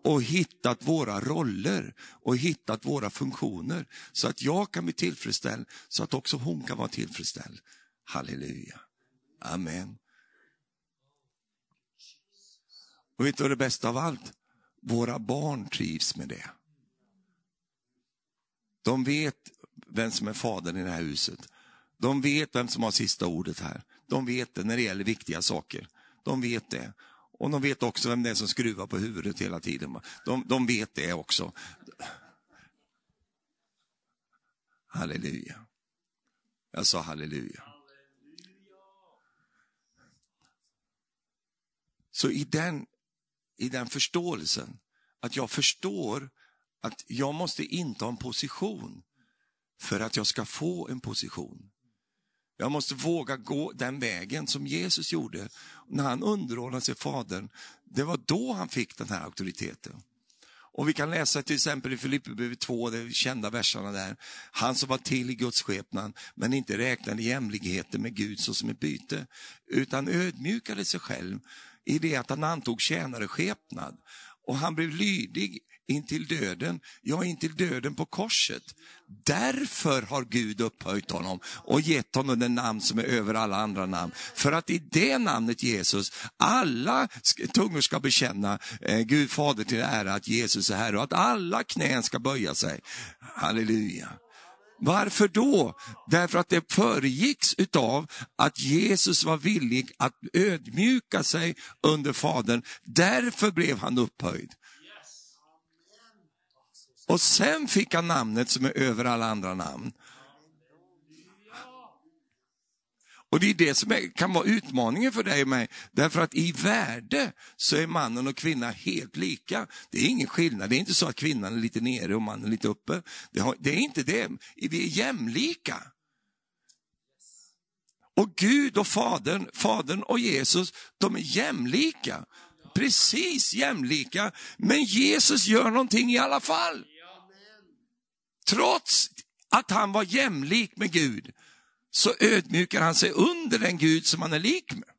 Och hittat våra roller och hittat våra funktioner så att jag kan bli tillfredsställd så att också hon kan vara tillfredsställd. Halleluja. Amen. Och vet du vad det bästa av allt? Våra barn trivs med det. De vet vem som är fadern i det här huset. De vet vem som har sista ordet här. De vet det när det gäller viktiga saker. De vet det. Och de vet också vem det är som skruvar på huvudet hela tiden. De, de vet det också. Halleluja. Jag sa halleluja. Så i den, i den förståelsen, att jag förstår att jag måste inta en position för att jag ska få en position. Jag måste våga gå den vägen som Jesus gjorde när han underordnade sig Fadern. Det var då han fick den här auktoriteten. Och Vi kan läsa till exempel i Filipperbrevet 2, de kända verserna där. Han som var till i Guds skepnad, men inte räknade jämlikheten med Gud såsom ett byte, utan ödmjukade sig själv i det att han antog tjänare skepnad. Och han blev lydig intill döden, ja intill döden på korset. Därför har Gud upphöjt honom och gett honom det namn som är över alla andra namn. För att i det namnet Jesus, alla tungor ska bekänna eh, Gud fader till ära att Jesus är Herre och att alla knän ska böja sig. Halleluja. Varför då? Därför att det föregicks utav att Jesus var villig att ödmjuka sig under Fadern. Därför blev han upphöjd. Och sen fick han namnet som är över alla andra namn. Och det är det som är, kan vara utmaningen för dig och mig. Därför att i värde så är mannen och kvinnan helt lika. Det är ingen skillnad. Det är inte så att kvinnan är lite nere och mannen lite uppe. Det, har, det är inte det. Vi är jämlika. Och Gud och Fadern, Fadern och Jesus, de är jämlika. Precis jämlika. Men Jesus gör någonting i alla fall. Trots att han var jämlik med Gud så ödmjukar han sig under den Gud som han är lik med.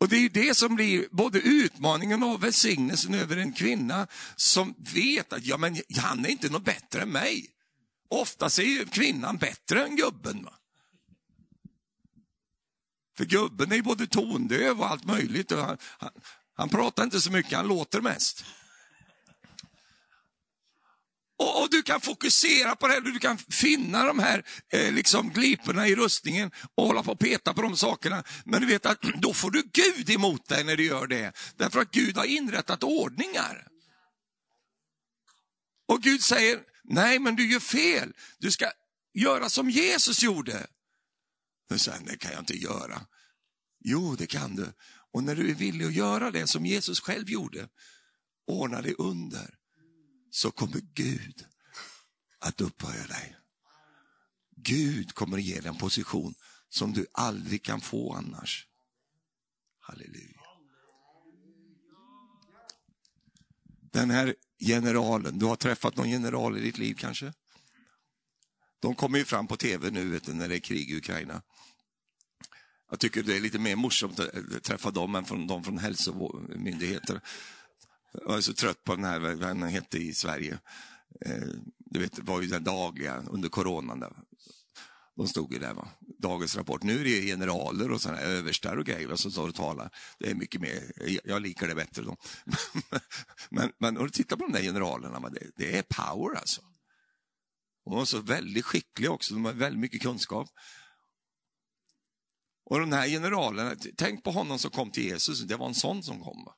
Och det är ju det som blir både utmaningen och välsignelsen över en kvinna som vet att ja, men han är inte något bättre än mig. Oftast är ju kvinnan bättre än gubben. Va? För gubben är ju både tondöv och allt möjligt. Och han, han, han pratar inte så mycket, han låter mest. Och, och, du kan fokusera på det, här, du kan finna de här eh, liksom gliporna i rustningen och hålla på och peta på de sakerna. Men du vet att då får du Gud emot dig när du gör det. Därför att Gud har inrättat ordningar. Och Gud säger, nej men du gör fel. Du ska göra som Jesus gjorde. Du säger, det kan jag inte göra. Jo, det kan du. Och när du är villig att göra det som Jesus själv gjorde, ordna det under, så kommer Gud att upphöja dig. Gud kommer att ge dig en position som du aldrig kan få annars. Halleluja. Den här generalen, du har träffat någon general i ditt liv kanske? De kommer ju fram på tv nu vet du, när det är krig i Ukraina. Jag tycker det är lite mer morsomt att träffa dem än från, de från hälsomyndigheter. Jag är så trött på den här, vad den hette i Sverige. Eh, du vet, det var ju den dagliga under coronan. Där. De stod ju där, va? dagens rapport. Nu är det generaler och sådana överstar och grejer som står och talar. Det är mycket mer, jag likar det bättre. Då. men, men om du tittar på de där generalerna, det, det är power alltså. De var så väldigt skickliga också, de har väldigt mycket kunskap. Och den här generalen, tänk på honom som kom till Jesus, det var en sån som kom.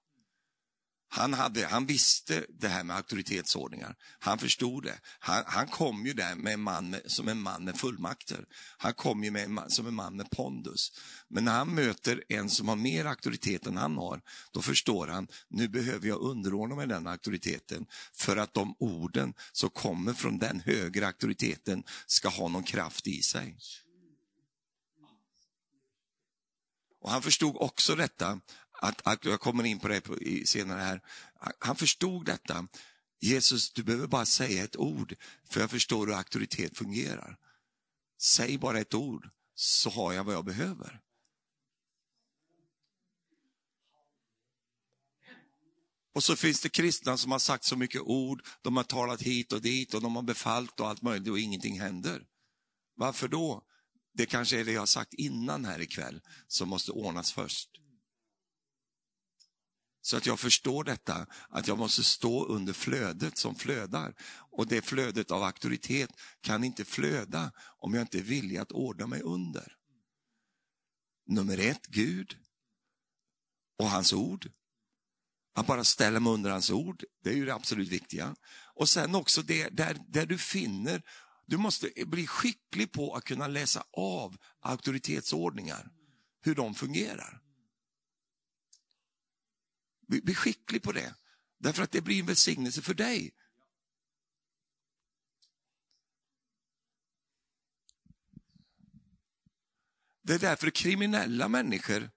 Han, hade, han visste det här med auktoritetsordningar. Han förstod det. Han, han kom ju där med en man med, som en man med fullmakter. Han kom ju med en man, som en man med pondus. Men när han möter en som har mer auktoritet än han har, då förstår han, nu behöver jag underordna mig den auktoriteten för att de orden som kommer från den högre auktoriteten ska ha någon kraft i sig. Och Han förstod också detta, att, att jag kommer in på det senare här, han förstod detta. Jesus, du behöver bara säga ett ord, för jag förstår hur auktoritet fungerar. Säg bara ett ord, så har jag vad jag behöver. Och så finns det kristna som har sagt så mycket ord, de har talat hit och dit och de har befallt och allt möjligt och ingenting händer. Varför då? Det kanske är det jag har sagt innan här ikväll som måste ordnas först. Så att jag förstår detta, att jag måste stå under flödet som flödar. Och det flödet av auktoritet kan inte flöda om jag inte är villig att ordna mig under. Nummer ett, Gud och hans ord. Att bara ställa mig under hans ord, det är ju det absolut viktiga. Och sen också det där, där du finner, du måste bli skicklig på att kunna läsa av auktoritetsordningar, hur de fungerar. Bli skicklig på det. Därför att det blir en välsignelse för dig. Det är därför kriminella människor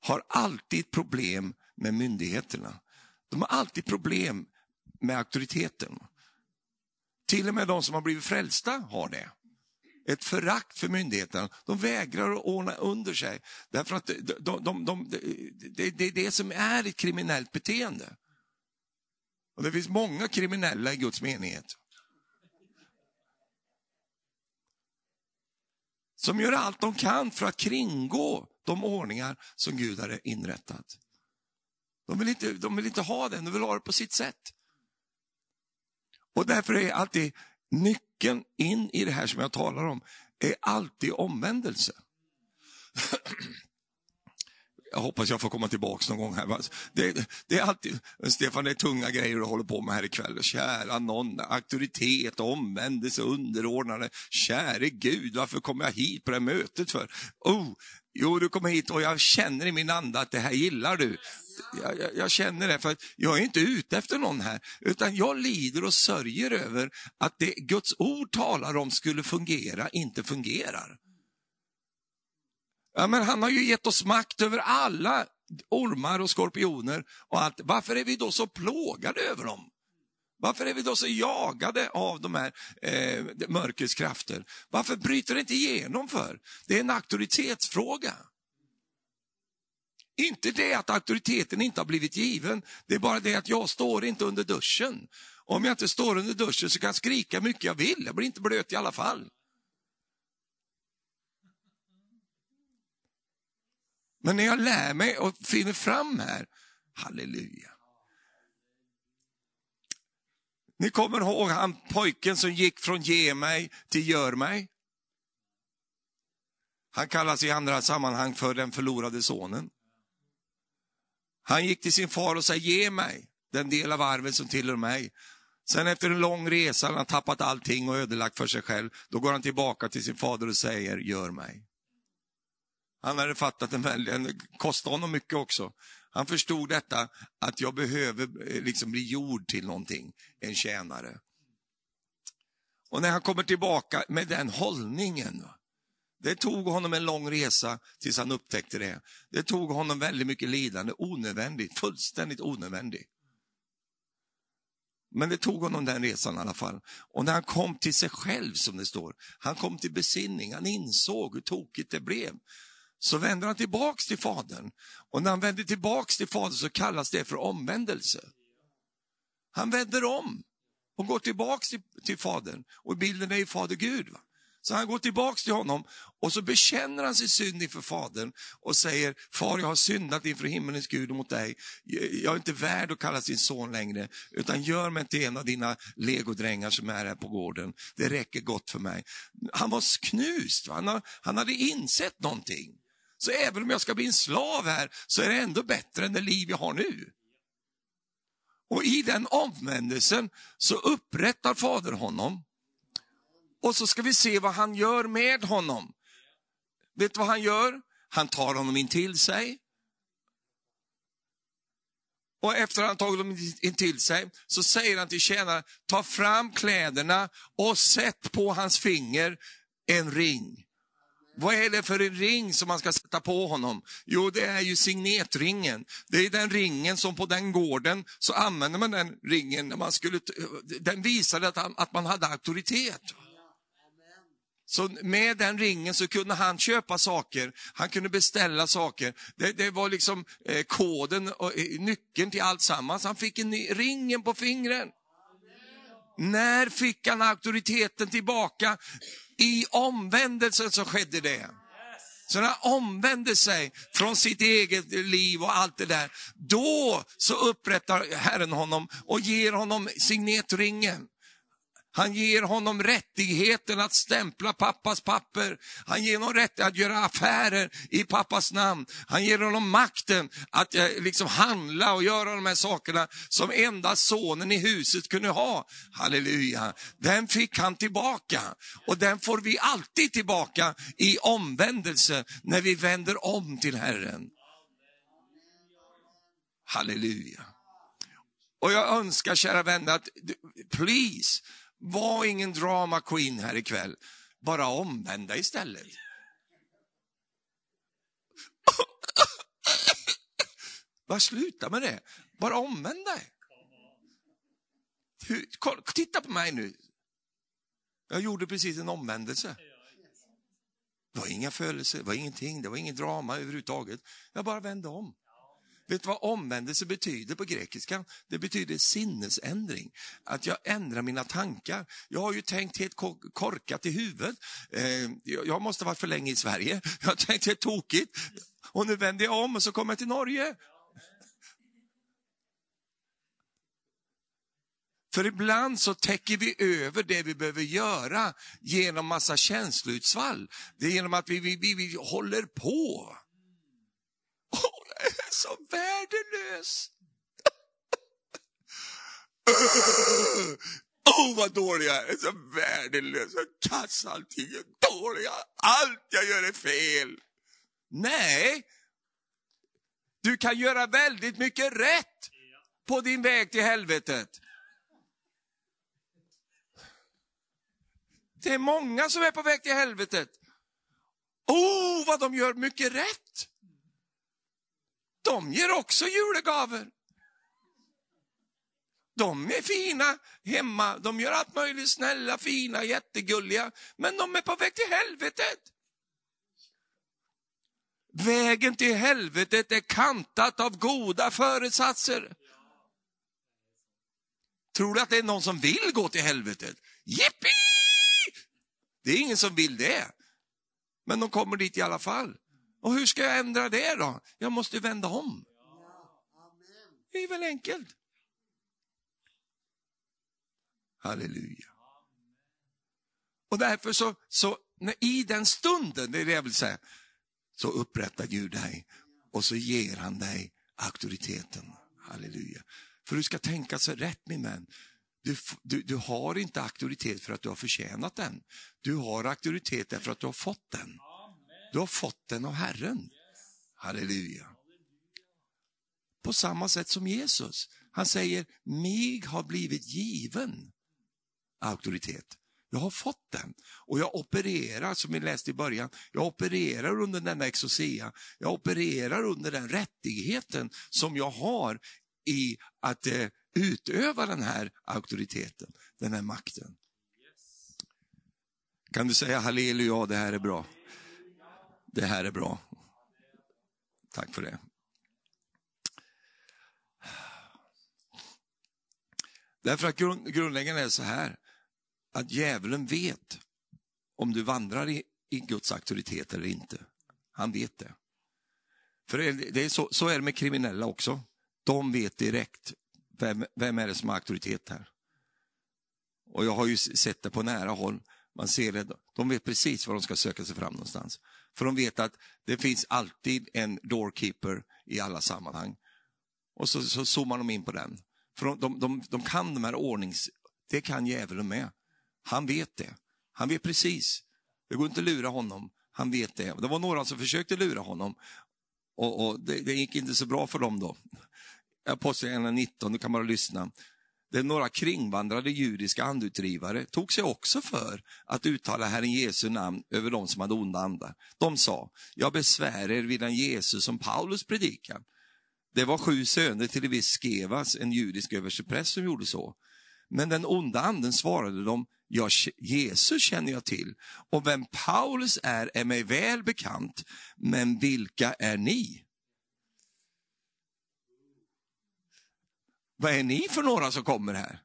har alltid problem med myndigheterna. De har alltid problem med auktoriteten. Till och med de som har blivit frälsta har det ett förakt för myndigheterna. De vägrar att ordna under sig. Därför att de, de, de, det, det är det som är ett kriminellt beteende. Och Det finns många kriminella i Guds menighet. Som gör allt de kan för att kringgå de ordningar som Gud har inrättat. De vill inte, de vill inte ha det, de vill ha det på sitt sätt. Och därför är alltid Nyckeln in i det här som jag talar om är alltid omvändelse. Jag hoppas jag får komma tillbaka någon gång här. Det, det, är alltid, Stefan, det är tunga grejer du håller på med här ikväll. Kära någon, auktoritet, omvändelse, underordnade. Käre Gud, varför kom jag hit på det här mötet för? Oh, jo, du kommer hit och jag känner i min anda att det här gillar du jag, jag, jag, känner det, för jag är inte ute efter någon här, utan jag lider och sörjer över att det Guds ord talar om skulle fungera, inte fungerar. Ja, men han har ju gett oss makt över alla ormar och skorpioner och allt. Varför är vi då så plågade över dem? Varför är vi då så jagade av de här eh, mörkrets krafter? Varför bryter det inte igenom för? Det är en auktoritetsfråga. Inte det att auktoriteten inte har blivit given, det är bara det att jag står inte under duschen. Om jag inte står under duschen så kan jag skrika mycket jag vill, jag blir inte blöt i alla fall. Men när jag lär mig och finner fram här, halleluja. Ni kommer ihåg han pojken som gick från ge mig till gör mig? Han kallas i andra sammanhang för den förlorade sonen. Han gick till sin far och sa, ge mig den del av arvet som tillhör mig. Sen efter en lång resa, han har tappat allting och ödelagt för sig själv, då går han tillbaka till sin fader och säger, gör mig. Han hade fattat en väldigt, det kostade honom mycket också. Han förstod detta, att jag behöver eh, liksom bli gjord till någonting, en tjänare. Och när han kommer tillbaka med den hållningen, det tog honom en lång resa tills han upptäckte det. Det tog honom väldigt mycket lidande, onödvändigt, fullständigt onödvändigt. Men det tog honom den resan i alla fall. Och när han kom till sig själv, som det står, han kom till besinning, han insåg hur tokigt det blev. Så vände han tillbaks till Fadern. Och när han vände tillbaks till Fadern så kallas det för omvändelse. Han vänder om och går tillbaks till, till Fadern. Och bilden är ju Fader Gud. Va? Så han går tillbaks till honom och så bekänner han sin synd inför Fadern och säger, Far jag har syndat inför himmelens Gud och mot dig. Jag är inte värd att kallas din son längre, utan gör mig till en av dina legodrängar som är här på gården. Det räcker gott för mig. Han var knust, han, han hade insett någonting. Så även om jag ska bli en slav här så är det ändå bättre än det liv jag har nu. Och i den omvändelsen så upprättar Fader honom och så ska vi se vad han gör med honom. Vet du vad han gör? Han tar honom in till sig. Och efter att han tagit honom in till sig så säger han till tjänaren, ta fram kläderna och sätt på hans finger en ring. Vad är det för en ring som man ska sätta på honom? Jo, det är ju signetringen. Det är den ringen som på den gården, så använde man den ringen när man skulle, den visade att, att man hade auktoritet. Så med den ringen så kunde han köpa saker, han kunde beställa saker. Det, det var liksom eh, koden och eh, nyckeln till allt sammans. Han fick en ny, ringen på fingren. När fick han auktoriteten tillbaka? I omvändelsen så skedde det. Så när han omvände sig från sitt eget liv och allt det där, då så upprättar Herren honom och ger honom signetringen. Han ger honom rättigheten att stämpla pappas papper. Han ger honom rätt att göra affärer i pappas namn. Han ger honom makten att eh, liksom handla och göra de här sakerna som endast sonen i huset kunde ha. Halleluja. Den fick han tillbaka och den får vi alltid tillbaka i omvändelse när vi vänder om till Herren. Halleluja. Och jag önskar, kära vänner, att please, var ingen drama queen här ikväll. Bara omvända istället. Bara sluta med det. Bara omvänd dig. Titta på mig nu. Jag gjorde precis en omvändelse. Det var inga födelser, det var ingenting, det var ingen drama överhuvudtaget. Jag bara vände om. Vet du vad omvändelse betyder på grekiska? Det betyder sinnesändring. Att jag ändrar mina tankar. Jag har ju tänkt helt korkat i huvudet. Eh, jag måste ha varit för länge i Sverige. Jag har tänkt helt tokigt. Och nu vänder jag om och så kommer jag till Norge. För ibland så täcker vi över det vi behöver göra genom massa känsloutsvall. Det är genom att vi, vi, vi, vi håller på så värdelös. Åh, oh, vad dålig jag är, så värdelös, så kass allting, är dålig, allt jag gör är fel. Nej, du kan göra väldigt mycket rätt på din väg till helvetet. Det är många som är på väg till helvetet. Oh, vad de gör mycket rätt de ger också julegaver. De är fina hemma, de gör allt möjligt, snälla, fina, jättegulliga, men de är på väg till helvetet. Vägen till helvetet är kantat av goda föresatser. Tror du att det är någon som vill gå till helvetet? Jippi! Det är ingen som vill det. Men de kommer dit i alla fall. Och hur ska jag ändra det då? Jag måste vända om. Det är väl enkelt. Halleluja. Och därför så, så i den stunden, det är det jag vill säga, så upprättar Gud dig och så ger han dig auktoriteten. Halleluja. För du ska tänka så rätt min vän. Du, du, du, har inte auktoritet för att du har förtjänat den. Du har auktoritet därför att du har fått den. Du har fått den av Herren. Halleluja. På samma sätt som Jesus. Han säger, mig har blivit given auktoritet. Jag har fått den och jag opererar, som vi läste i början, jag opererar under denna exosia. Jag opererar under den rättigheten som jag har i att eh, utöva den här auktoriteten, den här makten. Kan du säga halleluja, det här är bra. Det här är bra. Tack för det. Därför att grund, grundläggande är så här, att djävulen vet om du vandrar i, i Guds auktoritet eller inte. Han vet det. För det, är så, så, är det med kriminella också. De vet direkt vem, vem är det som har auktoritet här. Och jag har ju sett det på nära håll. Man ser det, de vet precis var de ska söka sig fram någonstans. För de vet att det finns alltid en doorkeeper i alla sammanhang. Och så, så zoomar de in på den. För de, de, de, de kan de här ordnings... Det kan djävulen med. Han vet det. Han vet precis. Det går inte att lura honom. Han vet det. Det var några som försökte lura honom och, och det, det, gick inte så bra för dem då. Apostlagärningarna 19, du kan bara lyssna där några kringvandrade judiska andutdrivare tog sig också för att uttala Herren Jesu namn över de som hade onda andar. De sa, jag besvär er vid den Jesus som Paulus predikar. Det var sju söner till en viss Skevas, en judisk överstepräst, som gjorde så. Men den onda anden svarade dem, ja, Jesus känner jag till och vem Paulus är är mig väl bekant, men vilka är ni? Vad är ni för några som kommer här?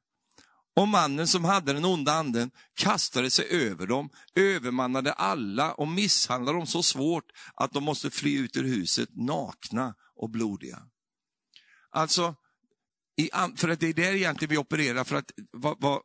Och mannen som hade den onda anden kastade sig över dem, övermannade alla och misshandlade dem så svårt att de måste fly ut ur huset nakna och blodiga. Alltså, i, för att det är där egentligen vi opererar, för att vad, vad,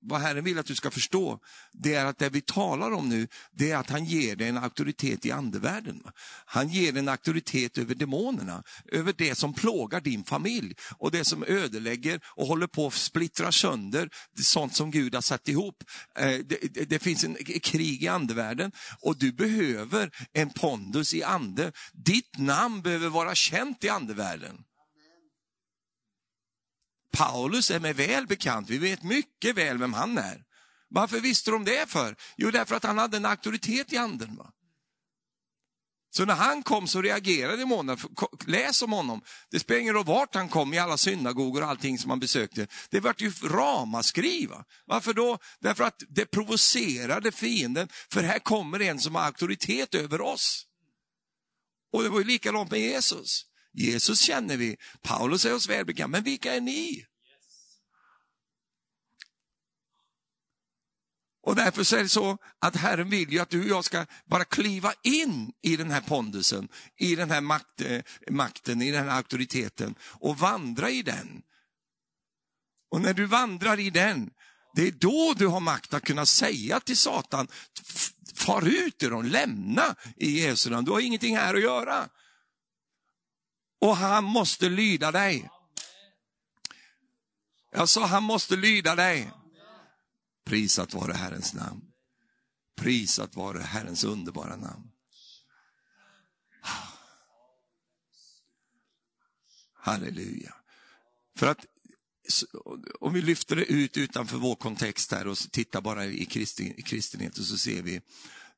vad Herren vill att du ska förstå, det är att det vi talar om nu, det är att han ger dig en auktoritet i andevärlden. Han ger en auktoritet över demonerna, över det som plågar din familj och det som ödelägger och håller på att splittra sönder sånt som Gud har satt ihop. Eh, det, det, det finns en krig i andevärlden och du behöver en pondus i ande. Ditt namn behöver vara känt i andevärlden. Paulus är mig väl bekant, vi vet mycket väl vem han är. Varför visste de det för? Jo, därför att han hade en auktoritet i anden. Va? Så när han kom så reagerade demonerna. Läs om honom. Det spelar ingen roll vart han kom i alla synagogor och allting som han besökte. Det vart ju ramaskri. Varför då? Därför att det provocerade fienden. För här kommer en som har auktoritet över oss. Och det var ju likadant med Jesus. Jesus känner vi, Paulus är oss välbekant, men vilka är ni? Och därför så är det så att Herren vill ju att du och jag ska bara kliva in i den här pondusen, i den här makt, eh, makten, i den här auktoriteten och vandra i den. Och när du vandrar i den, det är då du har makt att kunna säga till Satan, far ut ur dem, lämna i Jesu namn, du har ingenting här att göra. Och han måste lyda dig. Jag sa han måste lyda dig. Prisat vare Herrens namn. Prisat vare Herrens underbara namn. Halleluja. För att om vi lyfter det ut utanför vår kontext här och tittar bara i, kristen, i kristenheten så ser vi,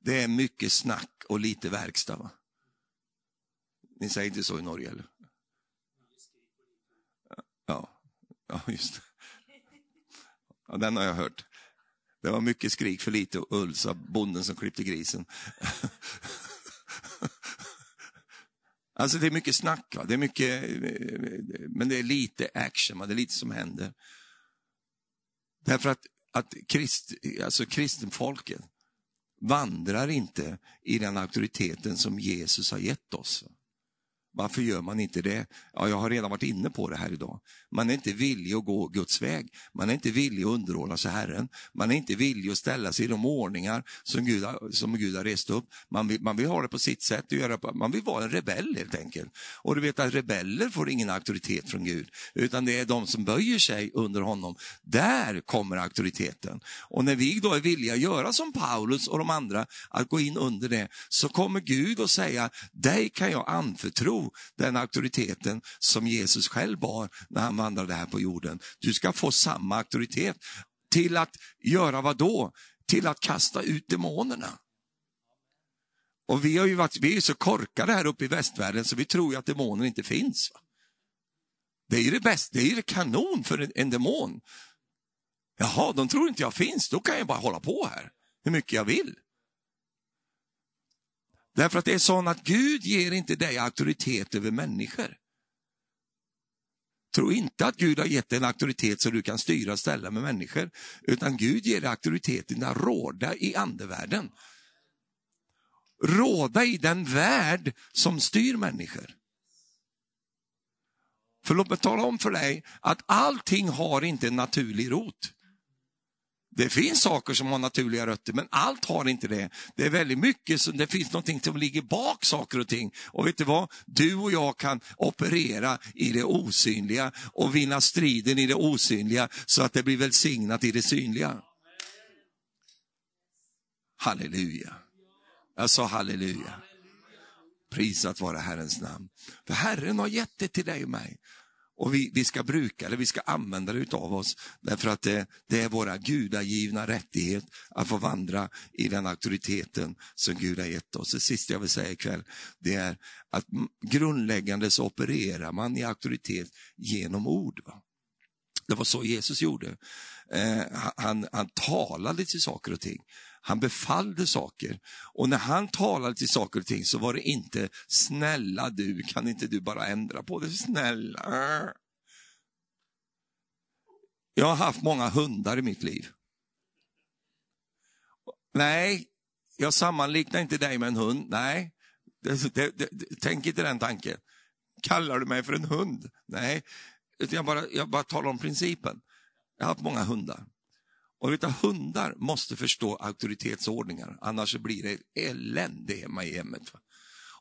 det är mycket snack och lite verkstad. Va? Ni säger inte så i Norge eller? Ja, ja just det. Ja, den har jag hört. Det var mycket skrik för lite ull, sa bonden som klippte grisen. Alltså det är mycket snack, va? det är mycket, men det är lite action, va? det är lite som händer. Därför att, att krist, alltså kristenfolket vandrar inte i den auktoriteten som Jesus har gett oss. Varför gör man inte det? Ja, jag har redan varit inne på det här idag. Man är inte villig att gå Guds väg. Man är inte villig att underordna sig Herren. Man är inte villig att ställa sig i de ordningar som Gud, har, som Gud har rest upp. Man vill, man vill ha det på sitt sätt. Och göra på, man vill vara en rebell helt enkelt. Och du vet att rebeller får ingen auktoritet från Gud. Utan det är de som böjer sig under honom. Där kommer auktoriteten. Och när vi då är villiga att göra som Paulus och de andra, att gå in under det, så kommer Gud att säga, dig kan jag anförtro den auktoriteten som Jesus själv bar när han vandrade här på jorden. Du ska få samma auktoritet till att göra vad då? Till att kasta ut demonerna. Och vi, har ju varit, vi är så korkade här uppe i västvärlden så vi tror ju att demoner inte finns. Det är ju det bästa, det är ju kanon för en, en demon. Jaha, de tror inte jag finns, då kan jag bara hålla på här hur mycket jag vill. Därför att det är så att Gud ger inte dig auktoritet över människor. Tro inte att Gud har gett dig en auktoritet så du kan styra och ställa med människor, utan Gud ger dig auktoriteten att råda i andevärlden. Råda i den värld som styr människor. För låt mig tala om för dig att allting har inte en naturlig rot. Det finns saker som har naturliga rötter, men allt har inte det. Det är väldigt mycket, som, det finns någonting som ligger bak saker och ting. Och vet du vad? Du och jag kan operera i det osynliga och vinna striden i det osynliga så att det blir välsignat i det synliga. Halleluja. Jag sa halleluja. Prisat vara Herrens namn. För Herren har gett det till dig och mig. Och vi, vi ska bruka det, vi ska använda det utav oss. Därför att det, det är våra gudagivna rättighet att få vandra i den auktoriteten som Gud har gett oss. Det sista jag vill säga ikväll, det är att grundläggande så opererar man i auktoritet genom ord. Va? Det var så Jesus gjorde. Eh, han, han talade till saker och ting. Han befallde saker. Och när han talade till saker och ting så var det inte snälla du, kan inte du bara ändra på det? Snälla. Jag har haft många hundar i mitt liv. Nej, jag sammanliknar inte dig med en hund. Nej, det, det, det, tänk inte den tanken. Kallar du mig för en hund? Nej, jag bara, jag bara talar om principen. Jag har haft många hundar. Och vet, hundar måste förstå auktoritetsordningar, annars blir det elände hemma i hemmet.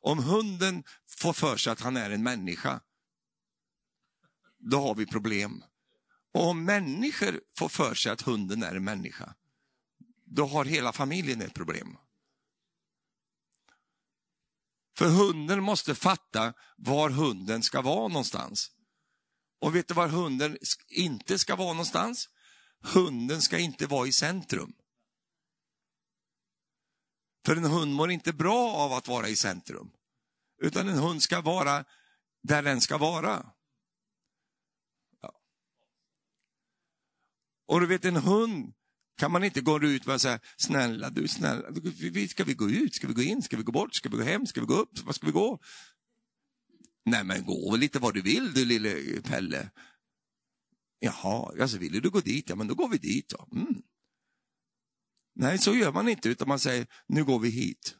Om hunden får för sig att han är en människa, då har vi problem. Och om människor får för sig att hunden är en människa, då har hela familjen ett problem. För hunden måste fatta var hunden ska vara någonstans. Och vet du var hunden inte ska vara någonstans? Hunden ska inte vara i centrum. För en hund mår inte bra av att vara i centrum. Utan en hund ska vara där den ska vara. Ja. Och du vet, en hund kan man inte gå ut och säga, snälla du, snälla, ska vi gå ut, ska vi gå in, ska vi gå bort, ska vi gå hem, ska vi gå upp, var ska vi gå? Nej men gå lite var du vill du lille Pelle. Jaha, alltså vill du gå dit? Ja, men då går vi dit. Då. Mm. Nej, så gör man inte, utan man säger, nu går vi hit.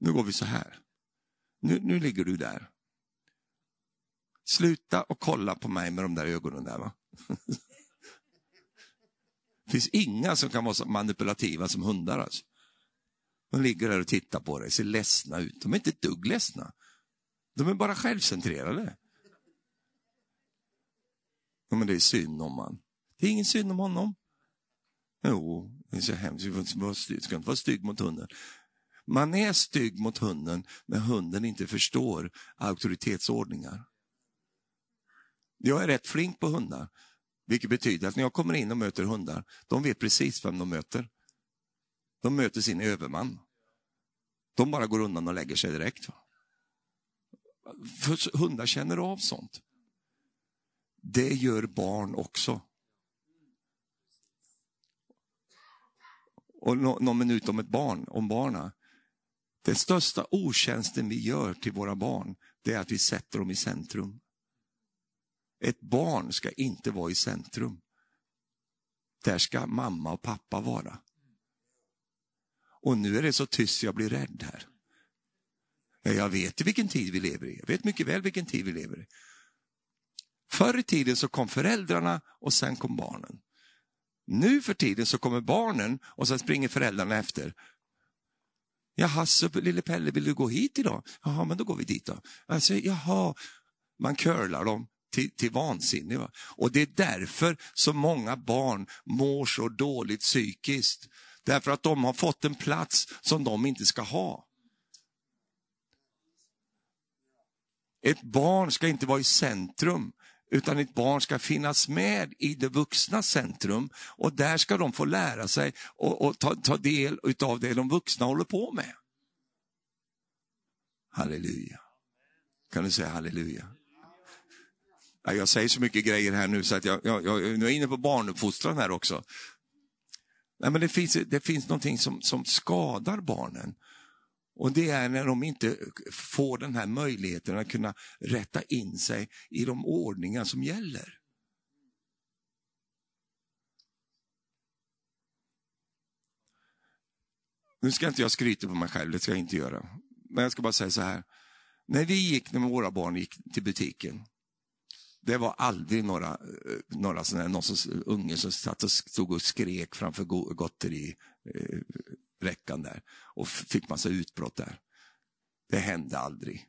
Nu går vi så här. Nu, nu ligger du där. Sluta och kolla på mig med de där ögonen där. Va? Det finns inga som kan vara så manipulativa som hundar. Alltså. De ligger där och tittar på dig, ser ledsna ut. De är inte ett dugg ledsna. De är bara självcentrerade. Ja, men det är synd om han. Det är ingen synd om honom. Jo, det är så hemskt. Du ska inte vara stygg mot hunden. Man är stygg mot hunden när hunden inte förstår auktoritetsordningar. Jag är rätt flink på hundar, vilket betyder att när jag kommer in och möter hundar, de vet precis vem de möter. De möter sin överman. De bara går undan och lägger sig direkt. För hundar känner av sånt. Det gör barn också. Och någon minut om ett barn, om barna. Den största otjänsten vi gör till våra barn, det är att vi sätter dem i centrum. Ett barn ska inte vara i centrum. Där ska mamma och pappa vara. Och nu är det så tyst jag blir rädd här. Jag vet vilken tid vi lever i. Jag vet mycket väl vilken tid vi lever i. Förr i tiden så kom föräldrarna och sen kom barnen. Nu för tiden så kommer barnen och sen springer föräldrarna efter. Jaha, så lille Pelle, vill du gå hit idag? Jaha, men då går vi dit då. Alltså, jaha, man curlar dem till, till vansinne. Va? Och det är därför så många barn mår så dåligt psykiskt. Därför att de har fått en plats som de inte ska ha. Ett barn ska inte vara i centrum, utan ett barn ska finnas med i det vuxna centrum och där ska de få lära sig och, och ta, ta del av det de vuxna håller på med. Halleluja. Kan du säga halleluja? Jag säger så mycket grejer här nu så att jag, jag, jag nu är inne på barnuppfostran här också. Nej, men det finns, det finns någonting som, som skadar barnen. Och det är när de inte får den här möjligheten att kunna rätta in sig i de ordningar som gäller. Nu ska inte jag skryta på mig själv, det ska jag inte göra. Men jag ska bara säga så här. När vi gick, när våra barn gick till butiken, det var aldrig några, eh, några sådana, någon som, unge som satt och stod och skrek framför Gotteri. Eh, gotteriräckan där och fick massa utbrott där. Det hände aldrig.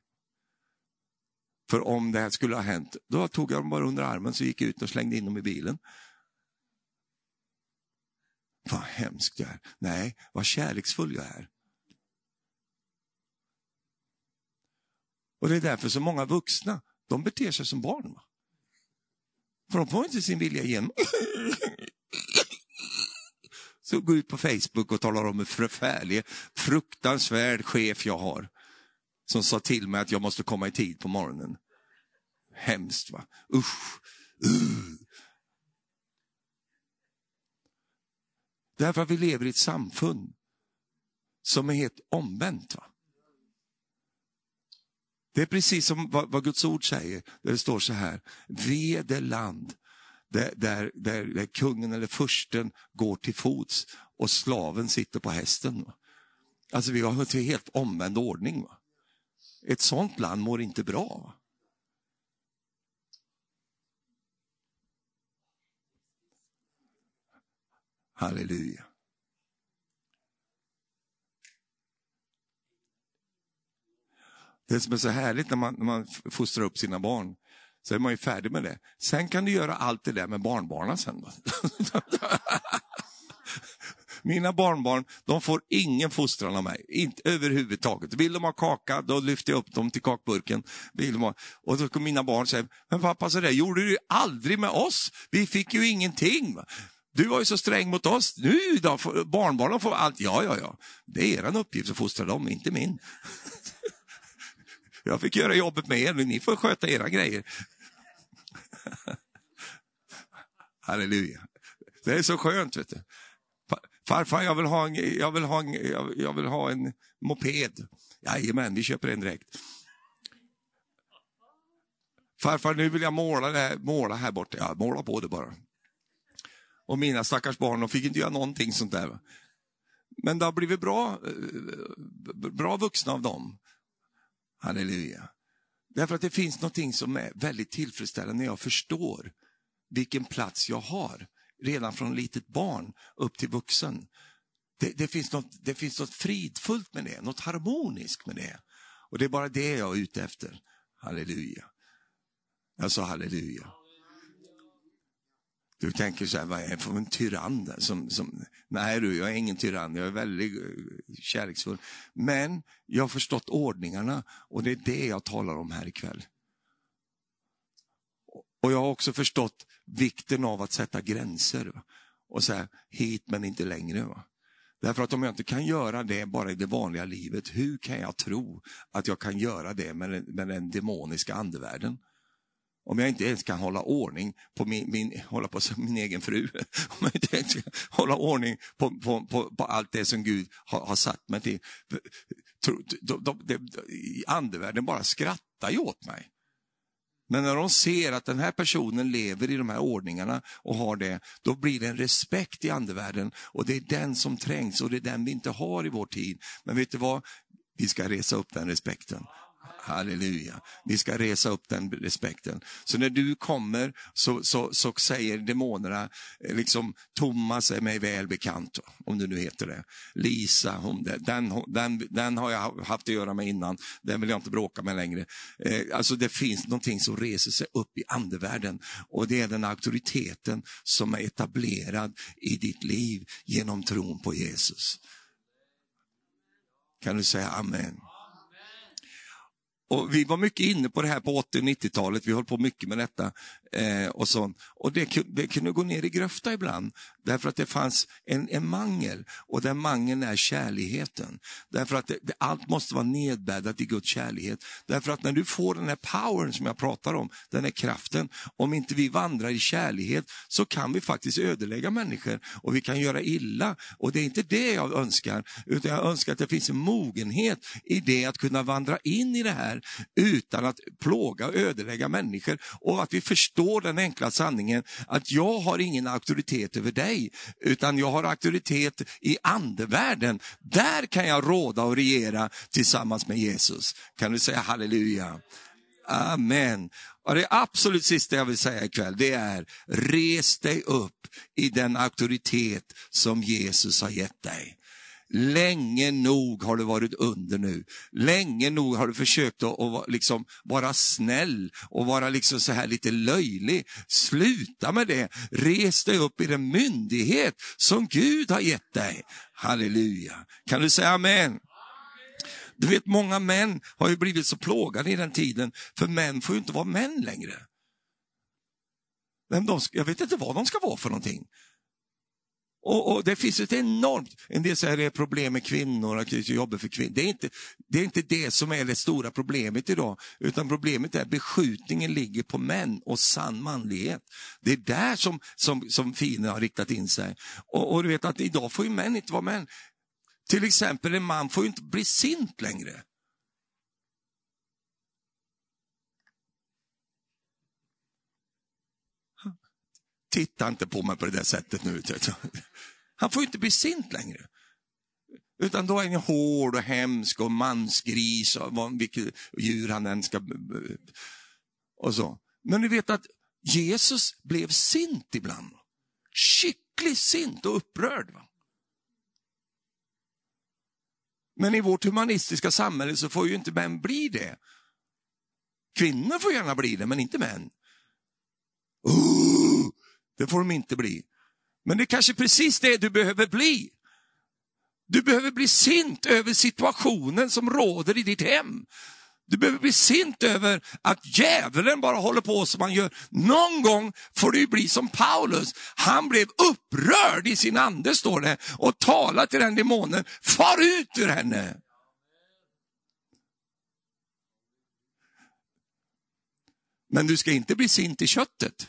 För om det här skulle ha hänt, då tog jag dem bara under armen så gick jag ut och slängde in dem i bilen. Vad hemskt jag är. Nej, vad kärleksfull jag är. Och det är därför så många vuxna, de beter sig som barn. Va? För de får inte sin vilja igenom. Så gå ut på Facebook och talar om hur förfärlig, fruktansvärd chef jag har. Som sa till mig att jag måste komma i tid på morgonen. Hemskt va? Usch. Uh. Därför att vi lever i ett samfund som är helt omvänt. Va? Det är precis som vad, vad Guds ord säger, där det står så här, ve det land där, där, där, där kungen eller försten går till fots och slaven sitter på hästen. Alltså vi har en helt omvänd ordning. Va? Ett sånt land mår inte bra. Va? Halleluja. Det som är så härligt när man, när man fostrar upp sina barn, så är man ju färdig med det. Sen kan du göra allt det där med barnbarnen sen. Mina barnbarn, de får ingen fostran av mig, inte överhuvudtaget. Vill de ha kaka, då lyfter jag upp dem till kakburken. Vill de ha... Och då kommer mina barn säga, men pappa så där gjorde du ju aldrig med oss, vi fick ju ingenting. Du var ju så sträng mot oss, nu då, barnbarnen får allt. Ja, ja, ja, det är er uppgift att fostra dem, inte min. Jag fick göra jobbet med er, ni får sköta era grejer. Halleluja. Det är så skönt. vet du. Farfar, jag vill ha en, jag vill ha en, jag vill ha en moped. Jajamän, vi köper en direkt. Farfar, nu vill jag måla, det här, måla här borta. Ja, måla på det bara. Och mina stackars barn, de fick inte göra någonting sånt där. Men det har blivit bra, eh, bra vuxna av dem. Halleluja. Därför att det finns någonting som är väldigt tillfredsställande när jag förstår vilken plats jag har. Redan från litet barn upp till vuxen. Det, det, finns något, det finns något fridfullt med det, något harmoniskt med det. Och det är bara det jag är ute efter. Halleluja. Jag sa halleluja. Du tänker så här, vad är det för en tyrann? Som, som, nej du, jag är ingen tyrann, jag är väldigt eh, kärleksfull. Men jag har förstått ordningarna och det är det jag talar om här ikväll. Och jag har också förstått vikten av att sätta gränser och säga hit men inte längre. Va? Därför att om jag inte kan göra det bara i det vanliga livet, hur kan jag tro att jag kan göra det med med den demoniska andevärlden? Om jag inte ens kan hålla ordning på min, min, hålla på min egen fru, om jag inte ens kan hålla ordning på, på, på, på allt det som Gud har, har satt mig till. De, de, de, andevärlden bara skrattar ju åt mig. Men när de ser att den här personen lever i de här ordningarna och har det, då blir det en respekt i andevärlden och det är den som trängs och det är den vi inte har i vår tid. Men vet du vad? Vi ska resa upp den respekten. Halleluja. Vi ska resa upp den respekten. Så när du kommer så, så, så säger demonerna, eh, liksom Thomas är mig väl bekant, om du nu heter det. Lisa, hon, den, den, den har jag haft att göra med innan, den vill jag inte bråka med längre. Eh, alltså det finns någonting som reser sig upp i andevärlden och det är den auktoriteten som är etablerad i ditt liv genom tron på Jesus. Kan du säga amen? Och Vi var mycket inne på det här på 80 och 90-talet, vi höll på mycket med detta. Eh, och sånt. Och det, det, kunde gå ner i gröfta ibland, därför att det fanns en, en mangel, och den mangeln är kärligheten. Därför att det, allt måste vara nedbäddat i Guds kärlighet. Därför att när du får den här powern som jag pratar om, den här kraften, om inte vi vandrar i kärlighet så kan vi faktiskt ödelägga människor och vi kan göra illa. Och det är inte det jag önskar, utan jag önskar att det finns en mogenhet i det att kunna vandra in i det här utan att plåga och ödelägga människor och att vi förstår förstår den enkla sanningen att jag har ingen auktoritet över dig, utan jag har auktoritet i andevärlden. Där kan jag råda och regera tillsammans med Jesus. Kan du säga halleluja? Amen. Och det absolut sista jag vill säga ikväll, det är res dig upp i den auktoritet som Jesus har gett dig. Länge nog har du varit under nu. Länge nog har du försökt att, att liksom vara snäll och vara liksom så här lite löjlig. Sluta med det. Res dig upp i den myndighet som Gud har gett dig. Halleluja. Kan du säga amen? Du vet, många män har ju blivit så plågade i den tiden, för män får ju inte vara män längre. de, jag vet inte vad de ska vara för någonting. Och, och, Det finns ett enormt, en del säger det är problem med kvinnor, att jobba för kvinnor. Det är, inte, det är inte det som är det stora problemet idag, utan problemet är att beskjutningen ligger på män och sann manlighet. Det är där som, som, som fienden har riktat in sig. Och, och, du vet att idag får ju män inte vara män. Till exempel en man får ju inte bli sint längre. Titta inte på mig på det där sättet nu. Han får ju inte bli sint längre. Utan då är han hård och hemsk och mansgris och vilket djur han än ska... Och så. Men ni vet att Jesus blev sint ibland. Skickligt sint och upprörd. Va? Men i vårt humanistiska samhälle så får ju inte män bli det. Kvinnor får gärna bli det, men inte män. Oh, det får de inte bli. Men det är kanske precis det du behöver bli. Du behöver bli sint över situationen som råder i ditt hem. Du behöver bli sint över att djävulen bara håller på som han gör. Någon gång får du bli som Paulus. Han blev upprörd i sin ande, står det, och talade till den demonen. Far ut ur henne! Men du ska inte bli sint i köttet.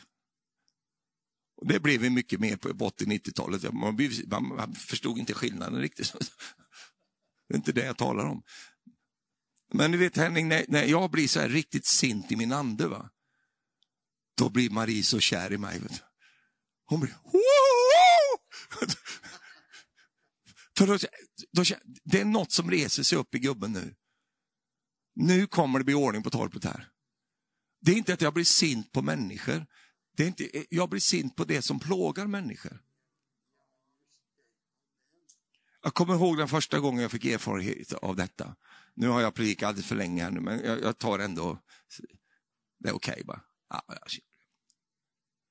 Och det blev vi mycket mer på 80-90-talet. Man, man förstod inte skillnaden riktigt. Det är inte det jag talar om. Men du vet Henning, när, när jag blir så här riktigt sint i min ande, va? då blir Marie så kär i mig. Vet Hon blir... För då, då, det är något som reser sig upp i gubben nu. Nu kommer det bli ordning på torpet här. Det är inte att jag blir sint på människor, det är inte, jag blir sint på det som plågar människor. Jag kommer ihåg den första gången jag fick erfarenhet av detta. Nu har jag predikat alldeles för länge här nu, men jag, jag tar ändå, det är okej okay, bara.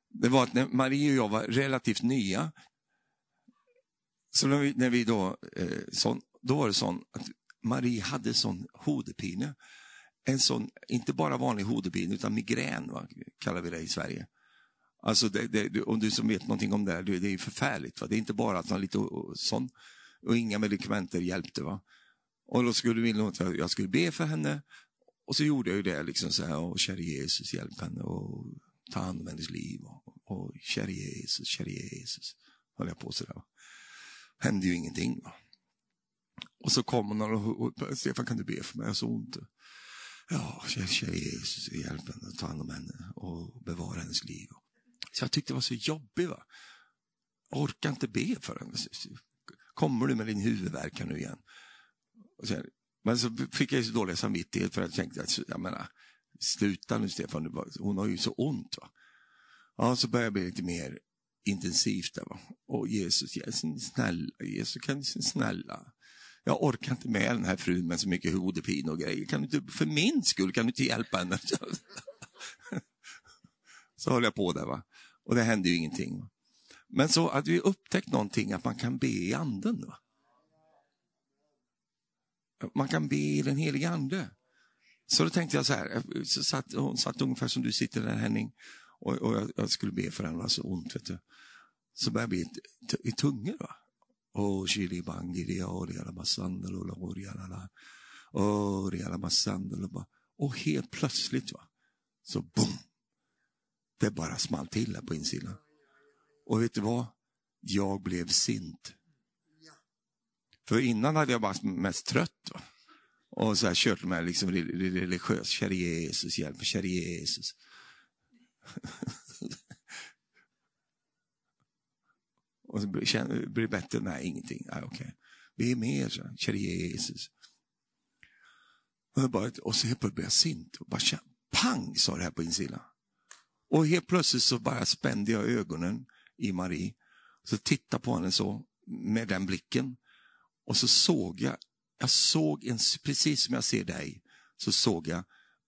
Det var att när Marie och jag var relativt nya, så när vi, när vi då, eh, sån, då var det så att Marie hade sån hodepine. En sån, inte bara vanlig hodepine, utan migrän va, kallar vi det i Sverige. Alltså det, det, om du som vet någonting om det, här, det är förfärligt. Va? Det är inte bara att man lite sån, och inga medikamenter hjälpte. Va? Och då skulle vi att jag skulle be för henne. Och så gjorde jag ju det, liksom så här, och käre Jesus, hjälp henne och ta hand om hennes liv. Och, och käre Jesus, käre Jesus, höll jag på sådär. Hände ju ingenting. Va? Och så kom hon och, och Stefan kan du be för mig, jag har så ont. Ja, käre Jesus, hjälp henne, ta hand om henne och bevara hennes liv. Så jag tyckte det var så jobbigt. Va? Jag orkar inte be för henne. Kommer du med din huvudvärk nu igen? Och Men så fick jag så dålig samvittighet för att jag tänkte, att, jag menar, sluta nu Stefan, hon har ju så ont. Va? Ja, så började jag bli lite mer intensivt. Där, va? Och Jesus, Jesus, snälla, Jesus, kan du snälla. Jag orkar inte med den här frun med så mycket huvudpine och grejer. Kan du inte, för min skull, kan du inte hjälpa henne? så höll jag på där. Va? Och det hände ju ingenting. Men så hade vi upptäckt någonting, att man kan be i anden. Va? Man kan be i den heliga ande. Så då tänkte jag så här, så satt, hon satt ungefär som du sitter där Henning, och, och jag, jag, skulle be för henne, det var så ont. Vet du. Så började jag be i, i tungor. Va? Oh, shili bangi, och helt plötsligt, va? så boom, det bara small till här på insidan. Och vet du vad? Jag blev sint. För innan hade jag bara mest trött. Va? Och så här kört med liksom religiös, käre Jesus, hjälp mig, käre Jesus. och så blir det bättre? Nej, ingenting. Nej, okay. Vi är med, er, käre Jesus. Och, bara, och så helt plötsligt blev jag sint. Och bara pang, sa det här på insidan. Och helt plötsligt så bara spände jag ögonen i Marie. Så tittade på henne så, med den blicken. Och så såg jag, jag såg en, precis som jag ser dig, så såg jag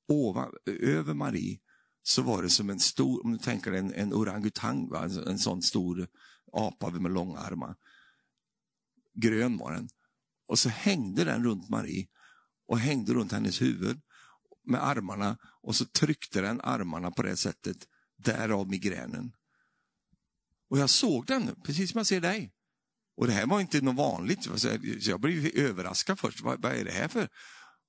ovan, över Marie så var det som en stor, om du tänker dig en, en orangutang, va? En, en sån stor apa med långa armar. Grön var den. Och så hängde den runt Marie och hängde runt hennes huvud med armarna och så tryckte den armarna på det sättet, därav migränen. Och jag såg den, precis som jag ser dig. Och det här var inte något vanligt, alltså, så jag blev överraskad först. Vad, vad är det här för?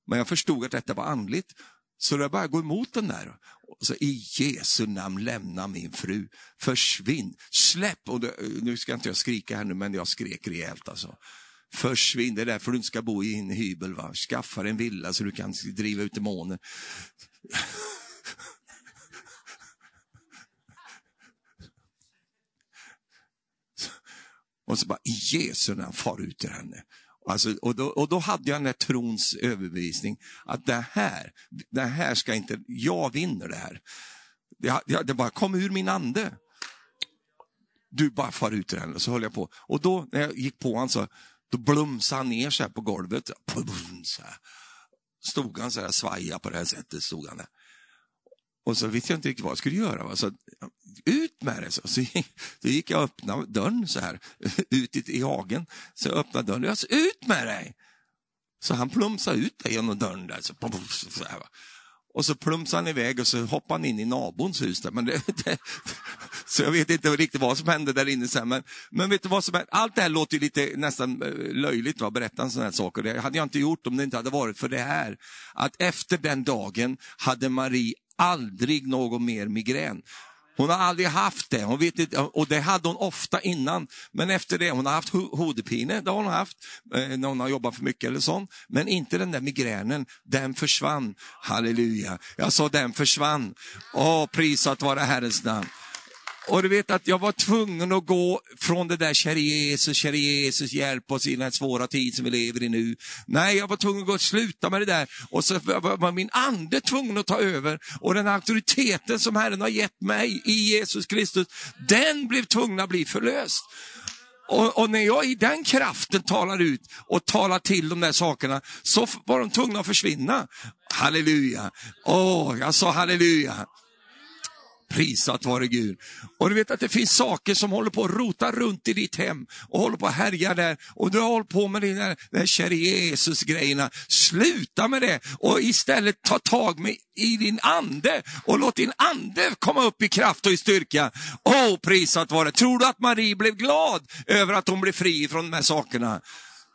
Men jag förstod att detta var andligt. Så jag började gå emot den där. Och så, I Jesu namn lämna min fru, försvinn, släpp! Och det, nu ska inte jag skrika här nu, men jag skrek rejält alltså. Försvinn, det är därför du inte ska bo i en hybel. Va? Skaffa en villa så du kan driva ut demoner. Och så bara, i Jesu namn, far ut ur henne. Alltså, och, då, och då hade jag den här trons överbevisning att det här, det här ska inte, jag vinner det här. Det, det bara kom ur min ande. Du bara far ut ur henne. Så höll jag på. Och då när jag gick på honom så då blumsade han ner så på golvet. så här. Stod han så här, svaja på det här sättet. Stod han där. Och så visste jag inte riktigt vad jag skulle göra. Va? Så, ut med det! Så, så, så gick jag och öppnade dörren så här, ut i, i hagen. Så jag öppnade dörren. Jag sa, ut med dig! Så han plumsade ut där genom dörren där. Så, så här, va? Och så plumsade han iväg och så hoppade han in i nabons hus. Där. Men det, det, så jag vet inte riktigt vad som hände där inne sen. Men, men vet du vad som hände? Allt det här låter ju lite nästan eh, löjligt, att berätta en sån här sak. Och det hade jag inte gjort om det inte hade varit för det här. Att efter den dagen hade Marie aldrig någon mer migrän. Hon har aldrig haft det, hon vet inte, och det hade hon ofta innan. Men efter det, hon har haft hodepine, det har hon haft, eh, när hon har jobbat för mycket eller sånt. Men inte den där migränen, den försvann. Halleluja. Jag sa den försvann. Åh, prisat vare Herrens namn. Och du vet att jag var tvungen att gå från det där, käre Jesus, käre Jesus, hjälp oss i den här svåra tid som vi lever i nu. Nej, jag var tvungen att gå och sluta med det där. Och så var min ande tvungen att ta över. Och den auktoriteten som Herren har gett mig i Jesus Kristus, den blev tvungen att bli förlöst. Och, och, när jag i den kraften talar ut och talar till de där sakerna, så var de tvungna att försvinna. Halleluja. Åh, oh, jag sa halleluja. Prisat vare Gud. Och du vet att det finns saker som håller på att rota runt i ditt hem och håller på att härja där. Och du har hållit på med de där, käre Jesus-grejerna. Sluta med det och istället ta tag med, i din ande och låt din ande komma upp i kraft och i styrka. Åh, prisat vare. Tror du att Marie blev glad över att hon blev fri från de här sakerna?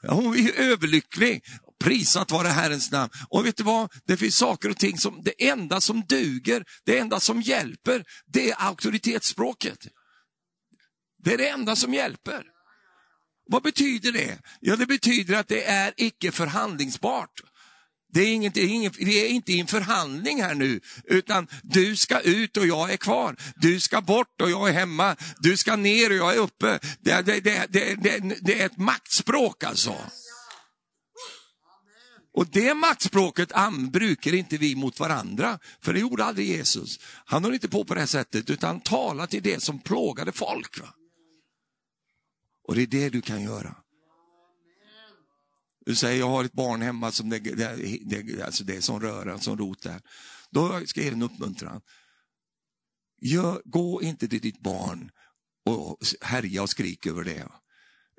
Hon är överlycklig. Prisat vare Herrens namn. Och vet du vad? Det finns saker och ting som, det enda som duger, det enda som hjälper, det är auktoritetsspråket. Det är det enda som hjälper. Vad betyder det? Ja, det betyder att det är icke förhandlingsbart. Det är, inget, det är vi är inte i en förhandling här nu, utan du ska ut och jag är kvar. Du ska bort och jag är hemma. Du ska ner och jag är uppe. Det, det, det, det, det, det är ett maktspråk alltså. Och det maktspråket brukar inte vi mot varandra, för det gjorde aldrig Jesus. Han höll inte på på det här sättet, utan talade till det som plågade folk. Va? Och det är det du kan göra. Du säger, jag har ett barn hemma som det, det, det, alltså det är som röra, som rot där. Då ska jag ge en uppmuntran. Gör, gå inte till ditt barn och härja och skrik över det.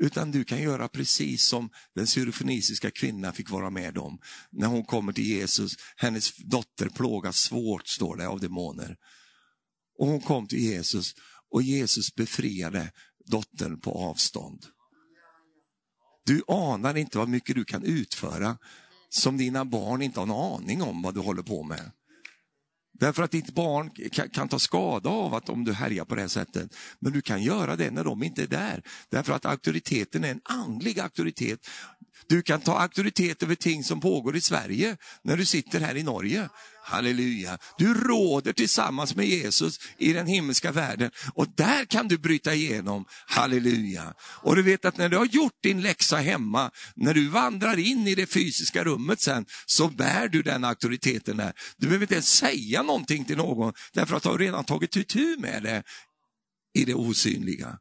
Utan du kan göra precis som den syrofenisiska kvinnan fick vara med om. När hon kommer till Jesus, hennes dotter plågas svårt, står det, av demoner. Och hon kom till Jesus och Jesus befriade dottern på avstånd. Du anar inte vad mycket du kan utföra som dina barn inte har en aning om vad du håller på med. Därför att ditt barn kan, ta skada av att om du härjar på det här sättet. Men du kan göra det när de inte är där. Därför att auktoriteten är en andlig auktoritet. Du kan ta auktoritet över ting som pågår i Sverige när du sitter här i Norge. Halleluja. Du råder tillsammans med Jesus i den himmelska världen och där kan du bryta igenom. Halleluja. Och du vet att när du har gjort din läxa hemma, när du vandrar in i det fysiska rummet sen, så bär du den auktoriteten där. Du behöver inte ens säga någonting till någon, därför att du har redan tagit itu med det i det osynliga.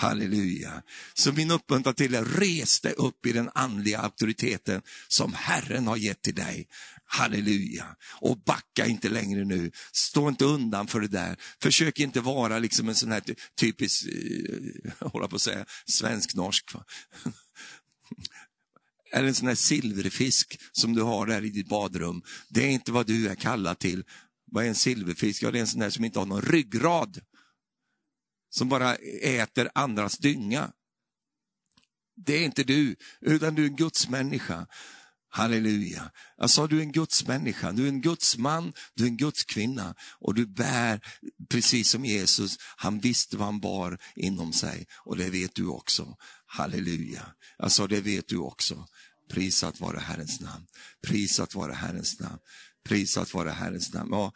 Halleluja. Så min uppmuntran till dig, res dig upp i den andliga auktoriteten som Herren har gett till dig. Halleluja. Och backa inte längre nu. Stå inte undan för det där. Försök inte vara liksom en sån här typisk, eh, hålla på att säga, svensk-norsk. Eller en sån här silverfisk som du har där i ditt badrum. Det är inte vad du är kallad till. Vad är en silverfisk? Ja, det är en sån där som inte har någon ryggrad som bara äter andras dynga. Det är inte du, utan du är en gudsmänniska. Halleluja. Jag sa du är en gudsmänniska, du är en gudsman, du är en gudskvinna och du bär precis som Jesus, han visste vad han bar inom sig och det vet du också. Halleluja. Jag sa det vet du också. Prisat vare Herrens namn. Prisat vare Herrens namn. Prisat vare Herrens namn. Ja,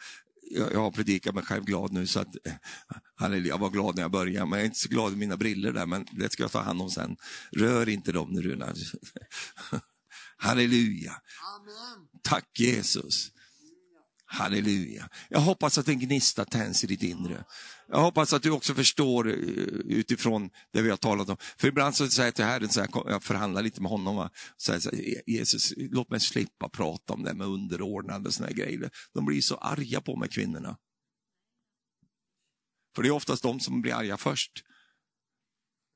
jag, jag har predikat mig själv glad nu så att halleluja, jag var glad när jag började, men jag är inte så glad i mina briller där, men det ska jag ta hand om sen. Rör inte dem nu Runar. Halleluja. Amen. Tack Jesus. Halleluja. Jag hoppas att en gnista tänds i ditt inre. Jag hoppas att du också förstår eh, utifrån det vi har talat om. För ibland så säger jag till Herren, så här, jag förhandlar lite med honom, va? Så här, så här, Jesus, låt mig slippa prata om det med underordnade och såna grejer. De blir så arga på mig, kvinnorna. För det är oftast de som blir arga först.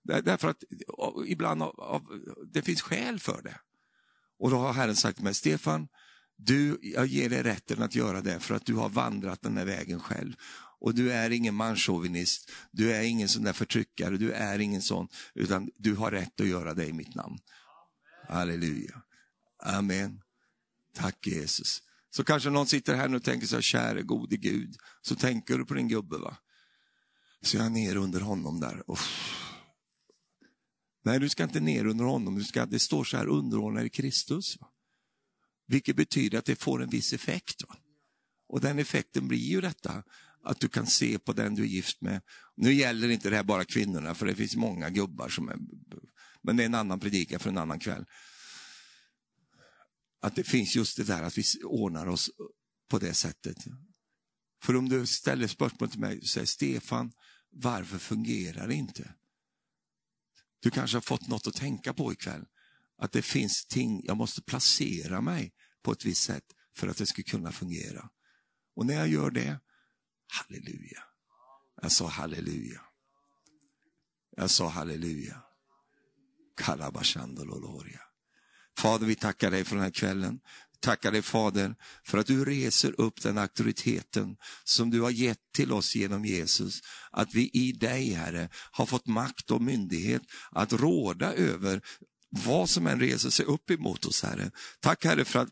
Därför att ibland det finns skäl för det. Och då har Herren sagt till mig, Stefan, du, jag ger dig rätten att göra det för att du har vandrat den här vägen själv. Och du är ingen manschauvinist, du är ingen sån där förtryckare, du är ingen sån, utan du har rätt att göra det i mitt namn. Halleluja. Amen. Tack Jesus. Så kanske någon sitter här och tänker så här, käre gode Gud, så tänker du på din gubbe va? Så jag är ner under honom där. Uff. Nej, du ska inte ner under honom, du ska, det står så här, underordna i Kristus. Va? Vilket betyder att det får en viss effekt. Va? Och den effekten blir ju detta, att du kan se på den du är gift med. Nu gäller inte det här bara kvinnorna, för det finns många gubbar som är... Men det är en annan predikan för en annan kväll. Att det finns just det där att vi ordnar oss på det sättet. För om du ställer spörsmål till mig och säger Stefan, varför fungerar det inte? Du kanske har fått något att tänka på ikväll. Att det finns ting, jag måste placera mig på ett visst sätt för att det ska kunna fungera. Och när jag gör det, halleluja. Jag sa halleluja. Jag sa halleluja. Kalabashandololoria. Fader, vi tackar dig för den här kvällen tackar dig Fader för att du reser upp den auktoriteten som du har gett till oss genom Jesus. Att vi i dig Herre har fått makt och myndighet att råda över vad som än reser sig upp emot oss Herre. Tack Herre för att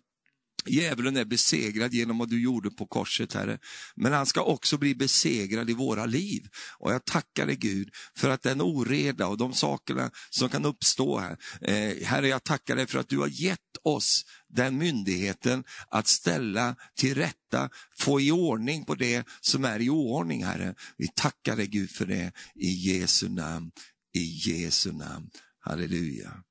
Djävulen är besegrad genom vad du gjorde på korset, Herre. Men han ska också bli besegrad i våra liv. Och jag tackar dig Gud för att den oreda och de sakerna som kan uppstå här. Eh, herre, jag tackar dig för att du har gett oss den myndigheten att ställa till rätta, få i ordning på det som är i oordning, Herre. Vi tackar dig Gud för det i Jesu namn, i Jesu namn. Halleluja.